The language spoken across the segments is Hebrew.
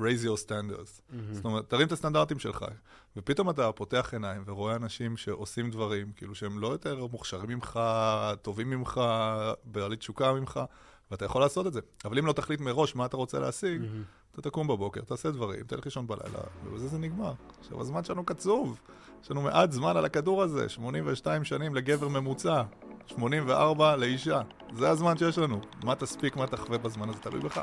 raise your standards. Mm-hmm. זאת אומרת, תרים את הסטנדרטים שלך. ופתאום אתה פותח עיניים ורואה אנשים שעושים דברים, כאילו שהם לא יותר מוכשרים ממך, טובים ממך, בעלי תשוקה ממך, ואתה יכול לעשות את זה. אבל אם לא תחליט מראש מה אתה רוצה להשיג, mm-hmm. אתה תקום בבוקר, תעשה דברים, תלך לישון בלילה, ובזה זה נגמר. עכשיו, הזמן שלנו קצוב. יש לנו מעט זמן על הכדור הזה, 82 שנים לגבר ממוצע, 84 לאישה. זה הזמן שיש לנו. מה תספיק, מה תחווה בזמן הזה, תלוי בך.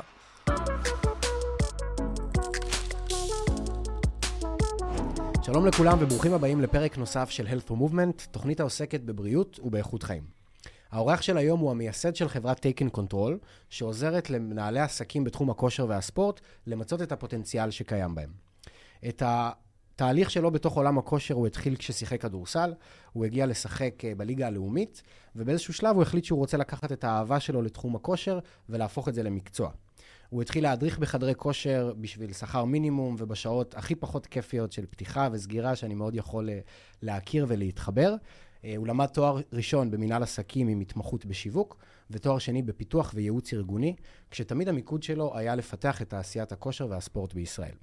שלום לכולם וברוכים הבאים לפרק נוסף של Health for Movement, תוכנית העוסקת בבריאות ובאיכות חיים. האורח של היום הוא המייסד של חברת Taken Control, שעוזרת למנהלי עסקים בתחום הכושר והספורט למצות את הפוטנציאל שקיים בהם. את התהליך שלו בתוך עולם הכושר הוא התחיל כששיחק כדורסל, הוא הגיע לשחק אה, בליגה הלאומית, ובאיזשהו שלב הוא החליט שהוא רוצה לקחת את האהבה שלו לתחום הכושר ולהפוך את זה למקצוע. הוא התחיל להדריך בחדרי כושר בשביל שכר מינימום ובשעות הכי פחות כיפיות של פתיחה וסגירה, שאני מאוד יכול אה, להכיר ולהתחבר. אה, הוא למד תואר ראשון במנהל עסקים עם התמחות בשיווק, ותואר שני בפיתוח וייעוץ ארגוני, כשתמיד המיקוד שלו היה לפתח את תעשיית הכושר והספורט בישראל.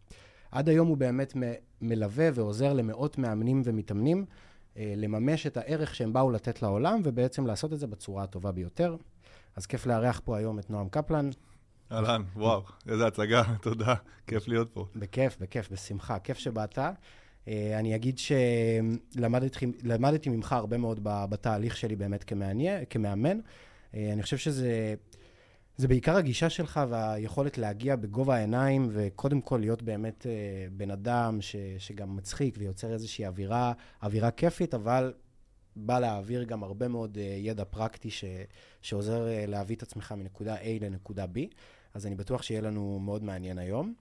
עד היום הוא באמת מלווה ועוזר למאות מאמנים ומתאמנים אה, לממש את הערך שהם באו לתת לעולם, ובעצם לעשות את זה בצורה הטובה ביותר. אז כיף לארח פה היום את נועם קפלן. אהלן, וואו, איזה הצגה, תודה, כיף להיות פה. בכיף, בכיף, בשמחה, כיף שבאת. אה, אני אגיד שלמדתי ממך הרבה מאוד בתהליך שלי באמת כמעניין, כמאמן. אה, אני חושב שזה זה בעיקר הגישה שלך והיכולת להגיע בגובה העיניים, וקודם כל להיות באמת אה, בן אדם ש, שגם מצחיק ויוצר איזושהי אווירה, אווירה כיפית, אבל בא להעביר גם הרבה מאוד ידע פרקטי ש, שעוזר להביא את עצמך מנקודה A לנקודה B. אז אני בטוח שיהיה לנו מאוד מעניין היום.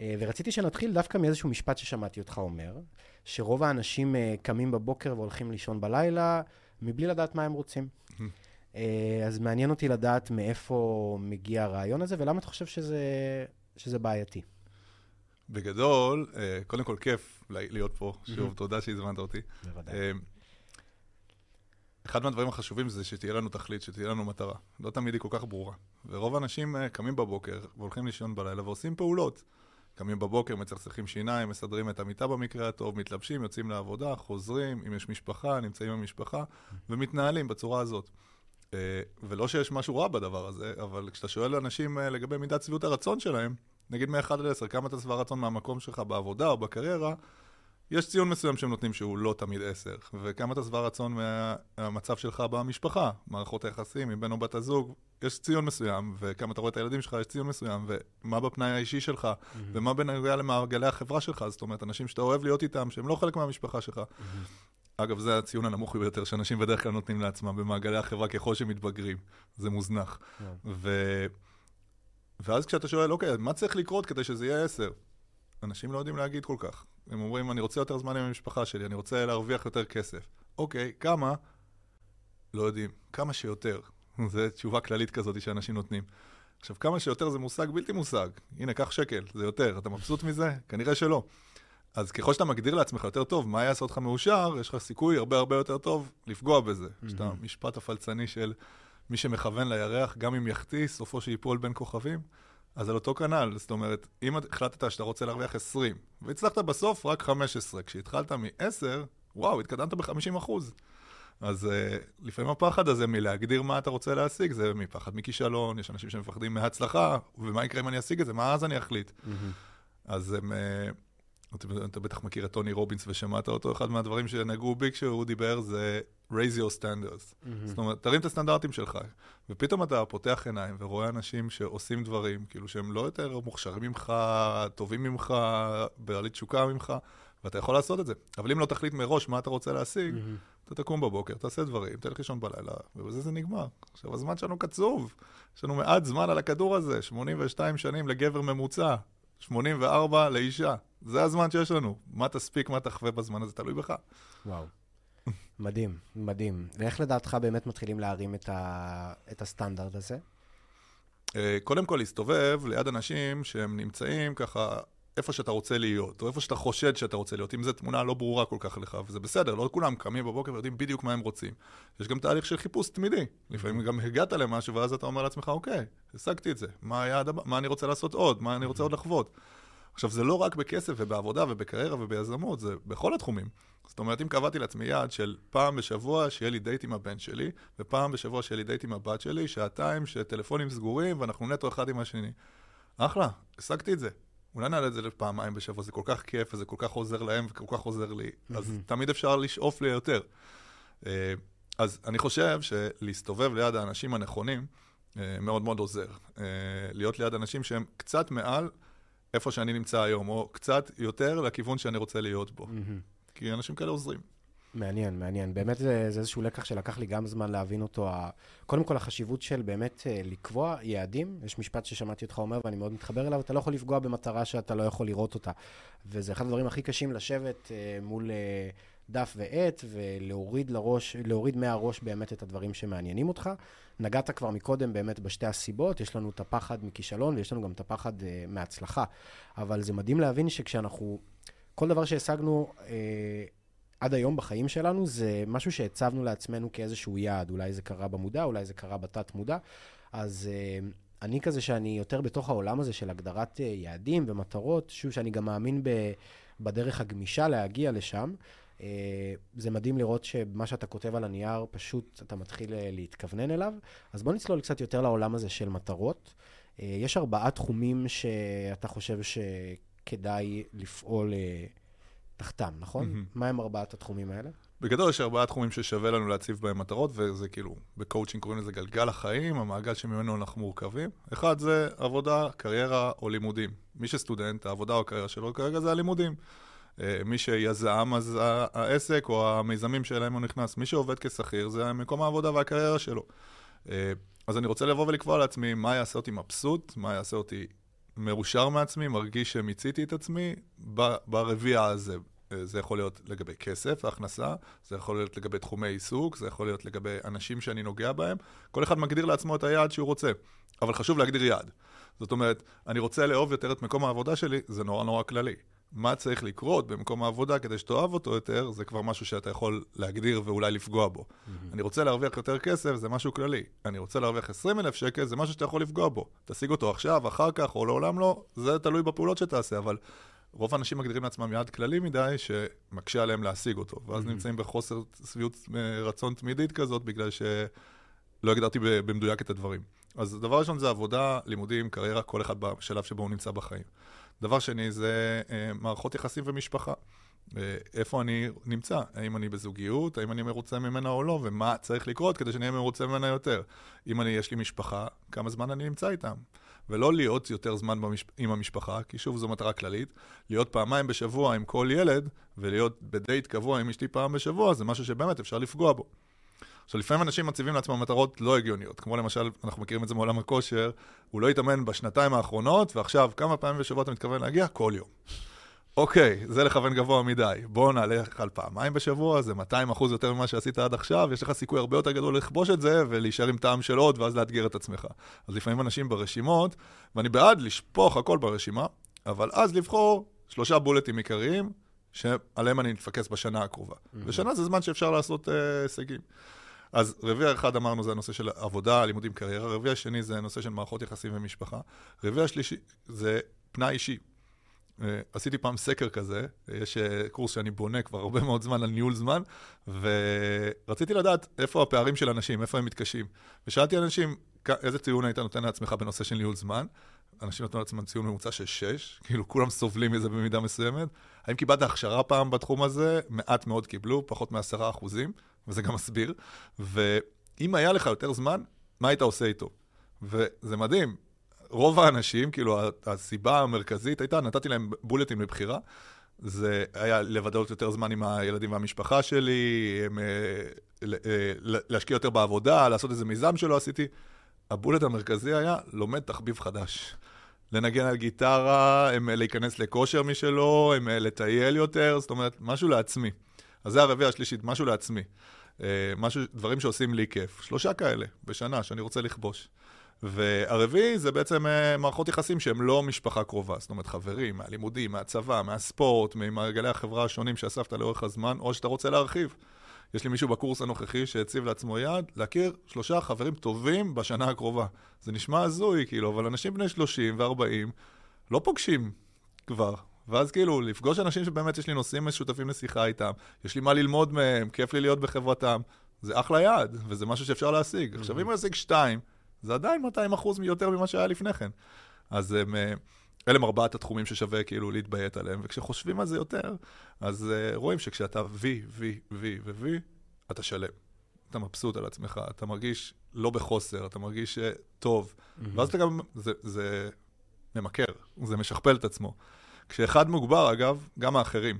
אה, ורציתי שנתחיל דווקא מאיזשהו משפט ששמעתי אותך אומר, שרוב האנשים אה, קמים בבוקר והולכים לישון בלילה מבלי לדעת מה הם רוצים. אה, אז מעניין אותי לדעת מאיפה מגיע הרעיון הזה, ולמה אתה חושב שזה, שזה בעייתי. בגדול, קודם כל כיף להיות פה, שוב, תודה שהזמנת אותי. בוודאי. אחד מהדברים החשובים זה שתהיה לנו תכלית, שתהיה לנו מטרה. לא תמיד היא כל כך ברורה. ורוב האנשים קמים בבוקר והולכים לישון בלילה ועושים פעולות. קמים בבוקר, מצחצחים שיניים, מסדרים את המיטה במקרה הטוב, מתלבשים, יוצאים לעבודה, חוזרים, אם יש משפחה, נמצאים עם המשפחה, ומתנהלים בצורה הזאת. אה, ולא שיש משהו רע בדבר הזה, אבל כשאתה שואל אנשים אה, לגבי מידת שביעות הרצון שלהם, נגיד מ-1 עד 10, כמה אתה שבע רצון מהמקום שלך בעבודה או בקריירה, יש ציון מסוים שהם נותנים שהוא לא תמיד 10, וכמה אתה שבע רצון מהמצב שלך במשפחה, מערכות היחסים עם בן או בת הזוג, יש ציון מסוים, וכמה אתה רואה את הילדים שלך, יש ציון מסוים, ומה בפנאי האישי שלך, mm-hmm. ומה בנוגע למעגלי החברה שלך, זאת אומרת, אנשים שאתה אוהב להיות איתם, שהם לא חלק מהמשפחה שלך. Mm-hmm. אגב, זה הציון הנמוך ביותר שאנשים בדרך כלל נותנים לעצמם במעגלי החברה ככל שהם מתבגרים. זה מוזנח. Yeah. ו... ואז כשאתה שואל, אוקיי, מה צריך לקרות כדי שזה יהיה עשר? אנשים לא יודעים להגיד כל כך. הם אומרים, אני רוצה יותר זמן עם המשפחה שלי, אני רוצה להרוויח יותר כסף. אוקיי, כמה? לא יודעים. כמה שיותר. זו תשובה כללית כזאת שאנשים נותנים. עכשיו, כמה שיותר זה מושג בלתי מושג. הנה, קח שקל, זה יותר. אתה מבסוט מזה? כנראה שלא. אז ככל שאתה מגדיר לעצמך יותר טוב מה יעשה אותך מאושר, יש לך סיכוי הרבה הרבה יותר טוב לפגוע בזה. יש את המשפט הפלצני של מי שמכוון לירח, גם אם יחטיא, סופו שיפול בין כוכבים. אז על אותו כנ"ל, זאת אומרת, אם החלטת שאתה רוצה להרוויח 20, והצלחת בסוף רק 15, כשהתחלת מ-10, וואו, התקדמת ב-50 אחוז. אז uh, לפעמים הפחד הזה מלהגדיר מה אתה רוצה להשיג, זה מפחד מכישלון, יש אנשים שמפחדים מהצלחה, ומה יקרה אם אני אשיג את זה, מה אז אני אחליט? Mm-hmm. אז הם... Uh, אתה, אתה בטח מכיר את טוני רובינס ושמעת אותו, אחד מהדברים שנגעו בי כשהוא דיבר זה raise your standards. Mm-hmm. זאת אומרת, תרים את הסטנדרטים שלך. ופתאום אתה פותח עיניים ורואה אנשים שעושים דברים, כאילו שהם לא יותר מוכשרים ממך, טובים ממך, בעלי תשוקה ממך, ואתה יכול לעשות את זה. אבל אם לא תחליט מראש מה אתה רוצה להשיג, mm-hmm. אתה תקום בבוקר, תעשה דברים, תלך לישון בלילה, ובזה זה נגמר. עכשיו, הזמן שלנו קצוב. יש לנו מעט זמן על הכדור הזה, 82 שנים לגבר ממוצע, 84 לאישה. זה הזמן שיש לנו. מה תספיק, מה תחווה בזמן הזה, תלוי בך. וואו. מדהים, מדהים. ואיך לדעתך באמת מתחילים להרים את, ה... את הסטנדרט הזה? אה, קודם כל, להסתובב ליד אנשים שהם נמצאים ככה איפה שאתה רוצה להיות, או איפה שאתה חושד שאתה רוצה להיות, אם זו תמונה לא ברורה כל כך לך, וזה בסדר, לא כולם קמים בבוקר ויודעים בדיוק מה הם רוצים. יש גם תהליך של חיפוש תמידי. לפעמים גם הגעת למשהו, ואז אתה אומר לעצמך, אוקיי, השגתי את זה, מה, היה, מה אני רוצה לעשות עוד, מה אני רוצה עוד לחוות. עכשיו, זה לא רק בכסף ובעבודה ובקריירה וביזמות, זה בכל התחומים. זאת אומרת, אם קבעתי לעצמי יעד של פעם בשבוע שיהיה לי דייט עם הבן שלי, ופעם בשבוע שיהיה לי דייט עם הבת שלי, שעתיים שטלפונים סגורים ואנחנו נטו אחד עם השני. אחלה, השגתי את זה. אולי נעלה את זה לפעמיים בשבוע, זה כל כך כיף וזה כל כך עוזר להם וכל כך עוזר לי, mm-hmm. אז תמיד אפשר לשאוף ליותר. אה, אז אני חושב שלהסתובב ליד האנשים הנכונים אה, מאוד מאוד עוזר. אה, להיות ליד אנשים שהם קצת מעל איפה שאני נמצא היום, או קצת יותר לכיוון שאני רוצה להיות בו. Mm-hmm. כי אנשים כאלה עוזרים. מעניין, מעניין. באמת זה, זה איזשהו לקח שלקח לי גם זמן להבין אותו. קודם כל, החשיבות של באמת אה, לקבוע יעדים. יש משפט ששמעתי אותך אומר ואני מאוד מתחבר אליו, אתה לא יכול לפגוע במטרה שאתה לא יכול לראות אותה. וזה אחד הדברים הכי קשים לשבת אה, מול אה, דף ועט ולהוריד לראש, להוריד מהראש באמת את הדברים שמעניינים אותך. נגעת כבר מקודם באמת בשתי הסיבות, יש לנו את הפחד מכישלון ויש לנו גם את הפחד מהצלחה. אבל זה מדהים להבין שכשאנחנו... כל דבר שהשגנו עד היום בחיים שלנו, זה משהו שהצבנו לעצמנו כאיזשהו יעד. אולי זה קרה במודע, אולי זה קרה בתת-מודע. אז אה, אני כזה שאני יותר בתוך העולם הזה של הגדרת אה, יעדים ומטרות, שוב, שאני גם מאמין ב, בדרך הגמישה להגיע לשם. אה, זה מדהים לראות שמה שאתה כותב על הנייר, פשוט אתה מתחיל אה, להתכוונן אליו. אז בוא נצלול קצת יותר לעולם הזה של מטרות. אה, יש ארבעה תחומים שאתה חושב ש... כדאי לפעול אה, תחתם, נכון? Mm-hmm. מה הם ארבעת התחומים האלה? בגדול יש ארבעה תחומים ששווה לנו להציב בהם מטרות, וזה כאילו, בקואוצ'ינג קוראים לזה גלגל החיים, המעגל שממנו אנחנו מורכבים. אחד זה עבודה, קריירה או לימודים. מי שסטודנט, העבודה או הקריירה שלו כרגע זה הלימודים. אה, מי שיזם, אז העסק או המיזמים שאליהם הוא נכנס. מי שעובד כשכיר, זה מקום העבודה והקריירה שלו. אה, אז אני רוצה לבוא ולקבוע לעצמי מה יעשה אותי מבסוט, מה יעשה אותי מאושר מעצמי, מרגיש שמיציתי את עצמי ברביע הזה. זה יכול להיות לגבי כסף, הכנסה, זה יכול להיות לגבי תחומי עיסוק, זה יכול להיות לגבי אנשים שאני נוגע בהם. כל אחד מגדיר לעצמו את היעד שהוא רוצה, אבל חשוב להגדיר יעד. זאת אומרת, אני רוצה לאהוב יותר את מקום העבודה שלי, זה נורא נורא כללי. מה צריך לקרות במקום העבודה כדי שתאהב אותו יותר, זה כבר משהו שאתה יכול להגדיר ואולי לפגוע בו. Mm-hmm. אני רוצה להרוויח יותר כסף, זה משהו כללי. אני רוצה להרוויח 20 אלף שקל, זה משהו שאתה יכול לפגוע בו. תשיג אותו עכשיו, אחר כך, או לעולם לא, זה תלוי בפעולות שתעשה, אבל רוב האנשים מגדירים לעצמם יעד כללי מדי, שמקשה עליהם להשיג אותו. ואז mm-hmm. נמצאים בחוסר שביעות אה, רצון תמידית כזאת, בגלל שלא הגדרתי במדויק את הדברים. אז דבר ראשון זה עבודה, לימודים, קריירה, כל אחד בשלב שבו הוא נמצא בחיים. דבר שני זה אה, מערכות יחסים ומשפחה. אה, איפה אני נמצא, האם אני בזוגיות, האם אני מרוצה ממנה או לא, ומה צריך לקרות כדי שאני אהיה מרוצה ממנה יותר. אם אני, יש לי משפחה, כמה זמן אני נמצא איתם. ולא להיות יותר זמן במש... עם המשפחה, כי שוב זו מטרה כללית, להיות פעמיים בשבוע עם כל ילד, ולהיות בדייט קבוע עם אשתי פעם בשבוע, זה משהו שבאמת אפשר לפגוע בו. עכשיו, לפעמים אנשים מציבים לעצמם מטרות לא הגיוניות, כמו למשל, אנחנו מכירים את זה מעולם הכושר, הוא לא התאמן בשנתיים האחרונות, ועכשיו, כמה פעמים בשבוע אתה מתכוון להגיע? כל יום. אוקיי, זה לכוון גבוה מדי. בוא נעלה על פעמיים בשבוע, זה 200 אחוז יותר ממה שעשית עד עכשיו, יש לך סיכוי הרבה יותר גדול לכבוש את זה ולהישאר עם טעם של עוד, ואז לאתגר את עצמך. אז לפעמים אנשים ברשימות, ואני בעד לשפוך הכל ברשימה, אבל אז לבחור שלושה בולטים עיקריים, שעליהם אני מתפקס בשנה הקרובה. Mm-hmm. ושנה זה זמן שאפשר לעשות uh, הישגים. אז רביע אחד אמרנו זה הנושא של עבודה, לימודים, קריירה, רביע השני זה הנושא של מערכות יחסים ומשפחה, רביע השלישי זה פנאי אישי. Uh, עשיתי פעם סקר כזה, יש uh, קורס שאני בונה כבר הרבה מאוד זמן על ניהול זמן, ורציתי לדעת איפה הפערים של אנשים, איפה הם מתקשים. ושאלתי אנשים, איזה ציון היית נותן לעצמך בנושא של ניהול זמן? אנשים נתנו לעצמם ציון ממוצע של 6, כאילו כולם סובלים מזה במידה מסוימת. האם קיבלת הכשרה פעם בתחום הזה? מעט מאוד קיבלו, פחות מ-10 אחוזים. וזה גם מסביר. ואם היה לך יותר זמן, מה היית עושה איתו? וזה מדהים, רוב האנשים, כאילו, הסיבה המרכזית הייתה, נתתי להם בולטים לבחירה. זה היה לבדלות יותר זמן עם הילדים והמשפחה שלי, הם, אה, אה, להשקיע יותר בעבודה, לעשות איזה מיזם שלא עשיתי. הבולט המרכזי היה, לומד תחביב חדש. לנגן על גיטרה, הם, להיכנס לכושר משלו, הם, לטייל יותר, זאת אומרת, משהו לעצמי. אז זה הרביעי השלישית, משהו לעצמי. אה, משהו, דברים שעושים לי כיף. שלושה כאלה בשנה שאני רוצה לכבוש. והרביעי זה בעצם אה, מערכות יחסים שהן לא משפחה קרובה, זאת אומרת חברים, מהלימודים, מהצבא, מהספורט, ממעגלי החברה השונים שאספת לאורך הזמן, או שאתה רוצה להרחיב. יש לי מישהו בקורס הנוכחי שהציב לעצמו יעד להכיר שלושה חברים טובים בשנה הקרובה. זה נשמע הזוי, כאילו, אבל אנשים בני 30 ו-40 לא פוגשים כבר. ואז כאילו, לפגוש אנשים שבאמת יש לי נושאים משותפים לשיחה איתם, יש לי מה ללמוד מהם, כיף לי להיות בחברתם, זה אחלה יעד, וזה משהו שאפשר להשיג. עכשיו, אם הוא ישיג שתיים, זה עדיין 200 אחוז יותר ממה שהיה לפני כן. אז הם, אה, אלה הם ארבעת התחומים ששווה כאילו להתביית עליהם, וכשחושבים על זה יותר, אז uh, רואים שכשאתה וי, וי, וי ו-V, אתה שלם. אתה מבסוט על עצמך, אתה מרגיש לא בחוסר, אתה מרגיש uh, טוב, mm-hmm. ואז אתה גם, זה, זה ממכר, זה משכפל את עצמו. כשאחד מוגבר, אגב, גם האחרים.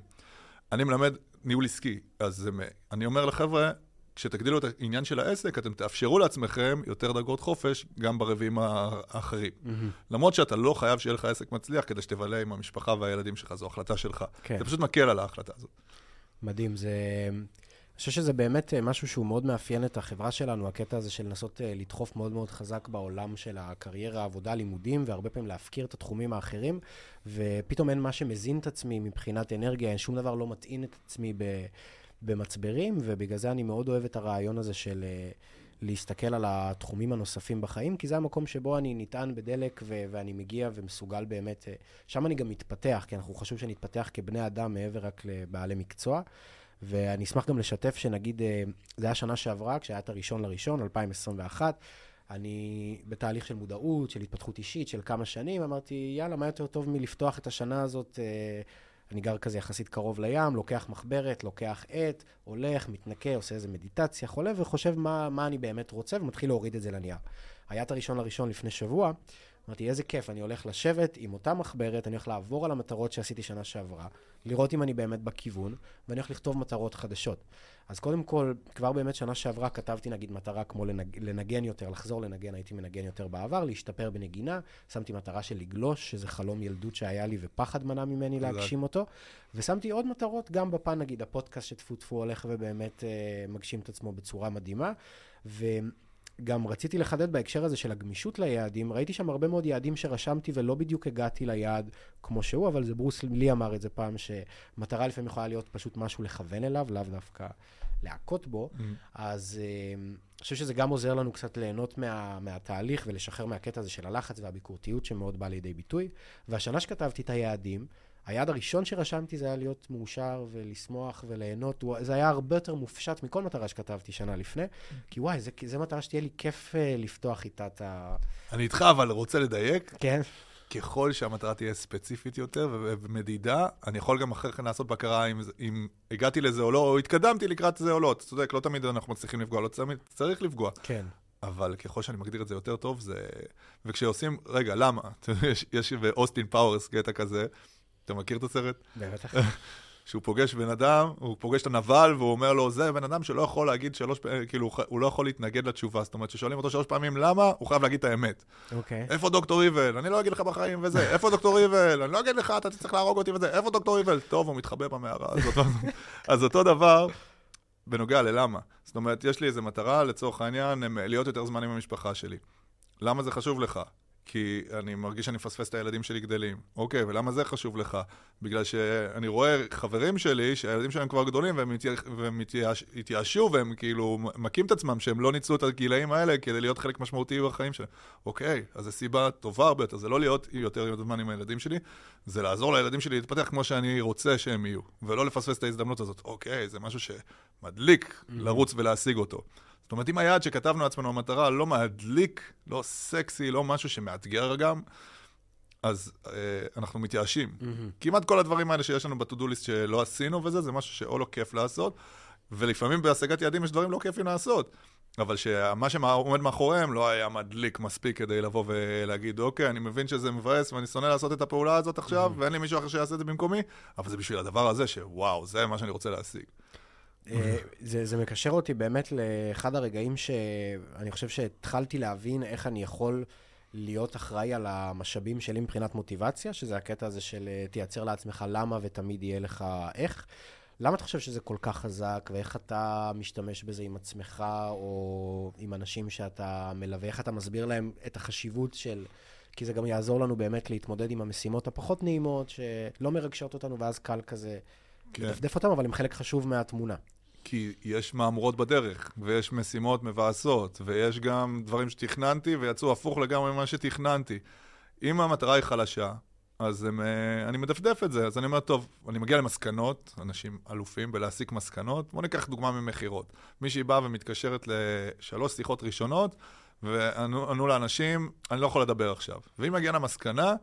אני מלמד ניהול עסקי, אז אני אומר לחבר'ה, כשתגדילו את העניין של העסק, אתם תאפשרו לעצמכם יותר דרגות חופש גם ברבעים האחרים. Mm-hmm. למרות שאתה לא חייב שיהיה לך עסק מצליח כדי שתבלה עם המשפחה והילדים שלך, זו החלטה שלך. כן. זה פשוט מקל על ההחלטה הזאת. מדהים, זה... חושב שזה באמת אה, משהו שהוא מאוד מאפיין את החברה שלנו, הקטע הזה של לנסות אה, לדחוף מאוד מאוד חזק בעולם של הקריירה, עבודה, לימודים, והרבה פעמים להפקיר את התחומים האחרים, ופתאום אין מה שמזין את עצמי מבחינת אנרגיה, אין שום דבר לא מטעין את עצמי. במצברים, ובגלל זה אני מאוד אוהב את הרעיון הזה של uh, להסתכל על התחומים הנוספים בחיים, כי זה המקום שבו אני נטען בדלק ו- ואני מגיע ומסוגל באמת, שם אני גם מתפתח, כי אנחנו חשוב שנתפתח כבני אדם מעבר רק לבעלי מקצוע. ואני אשמח גם לשתף שנגיד, uh, זה היה שנה שעברה, כשהיה את הראשון לראשון, 2021, אני בתהליך של מודעות, של התפתחות אישית, של כמה שנים, אמרתי, יאללה, מה יותר טוב מלפתוח את השנה הזאת uh, אני גר כזה יחסית קרוב לים, לוקח מחברת, לוקח עט, הולך, מתנקה, עושה איזה מדיטציה, חולה, וחושב מה, מה אני באמת רוצה, ומתחיל להוריד את זה לנייר. היה את הראשון לראשון לפני שבוע, אמרתי, איזה כיף, אני הולך לשבת עם אותה מחברת, אני הולך לעבור על המטרות שעשיתי שנה שעברה, לראות אם אני באמת בכיוון, ואני הולך לכתוב מטרות חדשות. אז קודם כל, כבר באמת שנה שעברה כתבתי נגיד מטרה כמו לנג... לנגן יותר, לחזור לנגן, הייתי מנגן יותר בעבר, להשתפר בנגינה, שמתי מטרה של לגלוש, שזה חלום ילדות שהיה לי ופחד מנע ממני להגשים אותו, ושמתי עוד מטרות, גם בפן נגיד הפודקאסט שטפו טפו הולך ובאמת אה, מגשים את עצמו בצורה מדהימה, ו... גם רציתי לחדד בהקשר הזה של הגמישות ליעדים, ראיתי שם הרבה מאוד יעדים שרשמתי ולא בדיוק הגעתי ליעד כמו שהוא, אבל זה ברוס לי אמר את זה פעם, שמטרה לפעמים יכולה להיות פשוט משהו לכוון אליו, לאו דווקא להכות בו. Mm-hmm. אז uh, אני חושב שזה גם עוזר לנו קצת ליהנות מה, מהתהליך ולשחרר מהקטע הזה של הלחץ והביקורתיות שמאוד בא לידי ביטוי. והשנה שכתבתי את היעדים, היעד הראשון שרשמתי זה היה להיות מאושר ולשמוח וליהנות. זה היה הרבה יותר מופשט מכל מטרה שכתבתי שנה לפני, כי וואי, זו מטרה שתהיה לי כיף אה, לפתוח איתה את ה... אני איתך, אבל רוצה לדייק. כן. ככל שהמטרה תהיה ספציפית יותר ומדידה, אני יכול גם אחרי כן לעשות בקרה אם, אם הגעתי לזה או לא, או התקדמתי לקראת זה או לא. אתה צודק, לא תמיד אנחנו מצליחים לפגוע, לא תמיד צריך לפגוע. כן. אבל ככל שאני מגדיר את זה יותר טוב, זה... וכשעושים, רגע, למה? יש באוסטין פאוורס קטע כזה, אתה מכיר את הסרט? בטח. שהוא פוגש בן אדם, הוא פוגש את הנבל, והוא אומר לו, זה בן אדם שלא יכול להגיד שלוש פעמים, כאילו, הוא לא יכול להתנגד לתשובה. זאת אומרת, כששואלים אותו שלוש פעמים למה, הוא חייב להגיד את האמת. אוקיי. Okay. איפה דוקטור איבל? אני לא אגיד לך בחיים וזה. איפה דוקטור איבל? אני לא אגיד לך, אתה צריך להרוג אותי וזה. איפה דוקטור איבל? טוב, הוא מתחבא במערה הזאת. אז אותו דבר בנוגע ללמה. זאת אומרת, יש לי איזו מטרה, לצורך העניין, להיות יותר זמן עם המשפחה שלי. למה זה חשוב לך? כי אני מרגיש שאני מפספס את הילדים שלי גדלים. אוקיי, ולמה זה חשוב לך? בגלל שאני רואה חברים שלי, שהילדים שלהם כבר גדולים, והם התייאשו, והם כאילו מכים את עצמם, שהם לא ניצלו את הגילאים האלה כדי להיות חלק משמעותי בחיים שלהם. אוקיי, אז זו סיבה טובה הרבה יותר, זה לא להיות יותר זמן עם הילדים שלי, זה לעזור לילדים שלי להתפתח כמו שאני רוצה שהם יהיו, ולא לפספס את ההזדמנות הזאת. אוקיי, זה משהו שמדליק mm-hmm. לרוץ ולהשיג אותו. זאת אומרת, אם היעד שכתבנו לעצמנו המטרה לא מדליק, לא סקסי, לא משהו שמאתגר גם, אז אה, אנחנו מתייאשים. Mm-hmm. כמעט כל הדברים האלה שיש לנו בטודו ליסט שלא עשינו וזה, זה משהו שאו לא כיף לעשות, ולפעמים בהשגת יעדים יש דברים לא כיפים לעשות. אבל שמה שעומד מאחוריהם לא היה מדליק מספיק כדי לבוא ולהגיד, אוקיי, אני מבין שזה מבאס ואני שונא לעשות את הפעולה הזאת עכשיו, mm-hmm. ואין לי מישהו אחר שיעשה את זה במקומי, אבל זה בשביל הדבר הזה, שוואו, זה מה שאני רוצה להשיג. אה, זה, זה מקשר אותי באמת לאחד הרגעים שאני חושב שהתחלתי להבין איך אני יכול להיות אחראי על המשאבים שלי מבחינת מוטיבציה, שזה הקטע הזה של אה, תייצר לעצמך למה ותמיד יהיה לך איך. למה אתה חושב שזה כל כך חזק, ואיך אתה משתמש בזה עם עצמך, או עם אנשים שאתה מלווה, איך אתה מסביר להם את החשיבות של... כי זה גם יעזור לנו באמת להתמודד עם המשימות הפחות נעימות, שלא מרגשות אותנו, ואז קל כזה כן. לדפדף אותם, אבל הם חלק חשוב מהתמונה. כי יש מהמורות בדרך, ויש משימות מבאסות, ויש גם דברים שתכננתי ויצאו הפוך לגמרי ממה שתכננתי. אם המטרה היא חלשה, אז הם, אה, אני מדפדף את זה, אז אני אומר, טוב, אני מגיע למסקנות, אנשים אלופים בלהסיק מסקנות. בואו ניקח דוגמה ממכירות. מישהי באה ומתקשרת לשלוש שיחות ראשונות, וענו לאנשים, אני לא יכול לדבר עכשיו. ואם מגיעה למסקנה,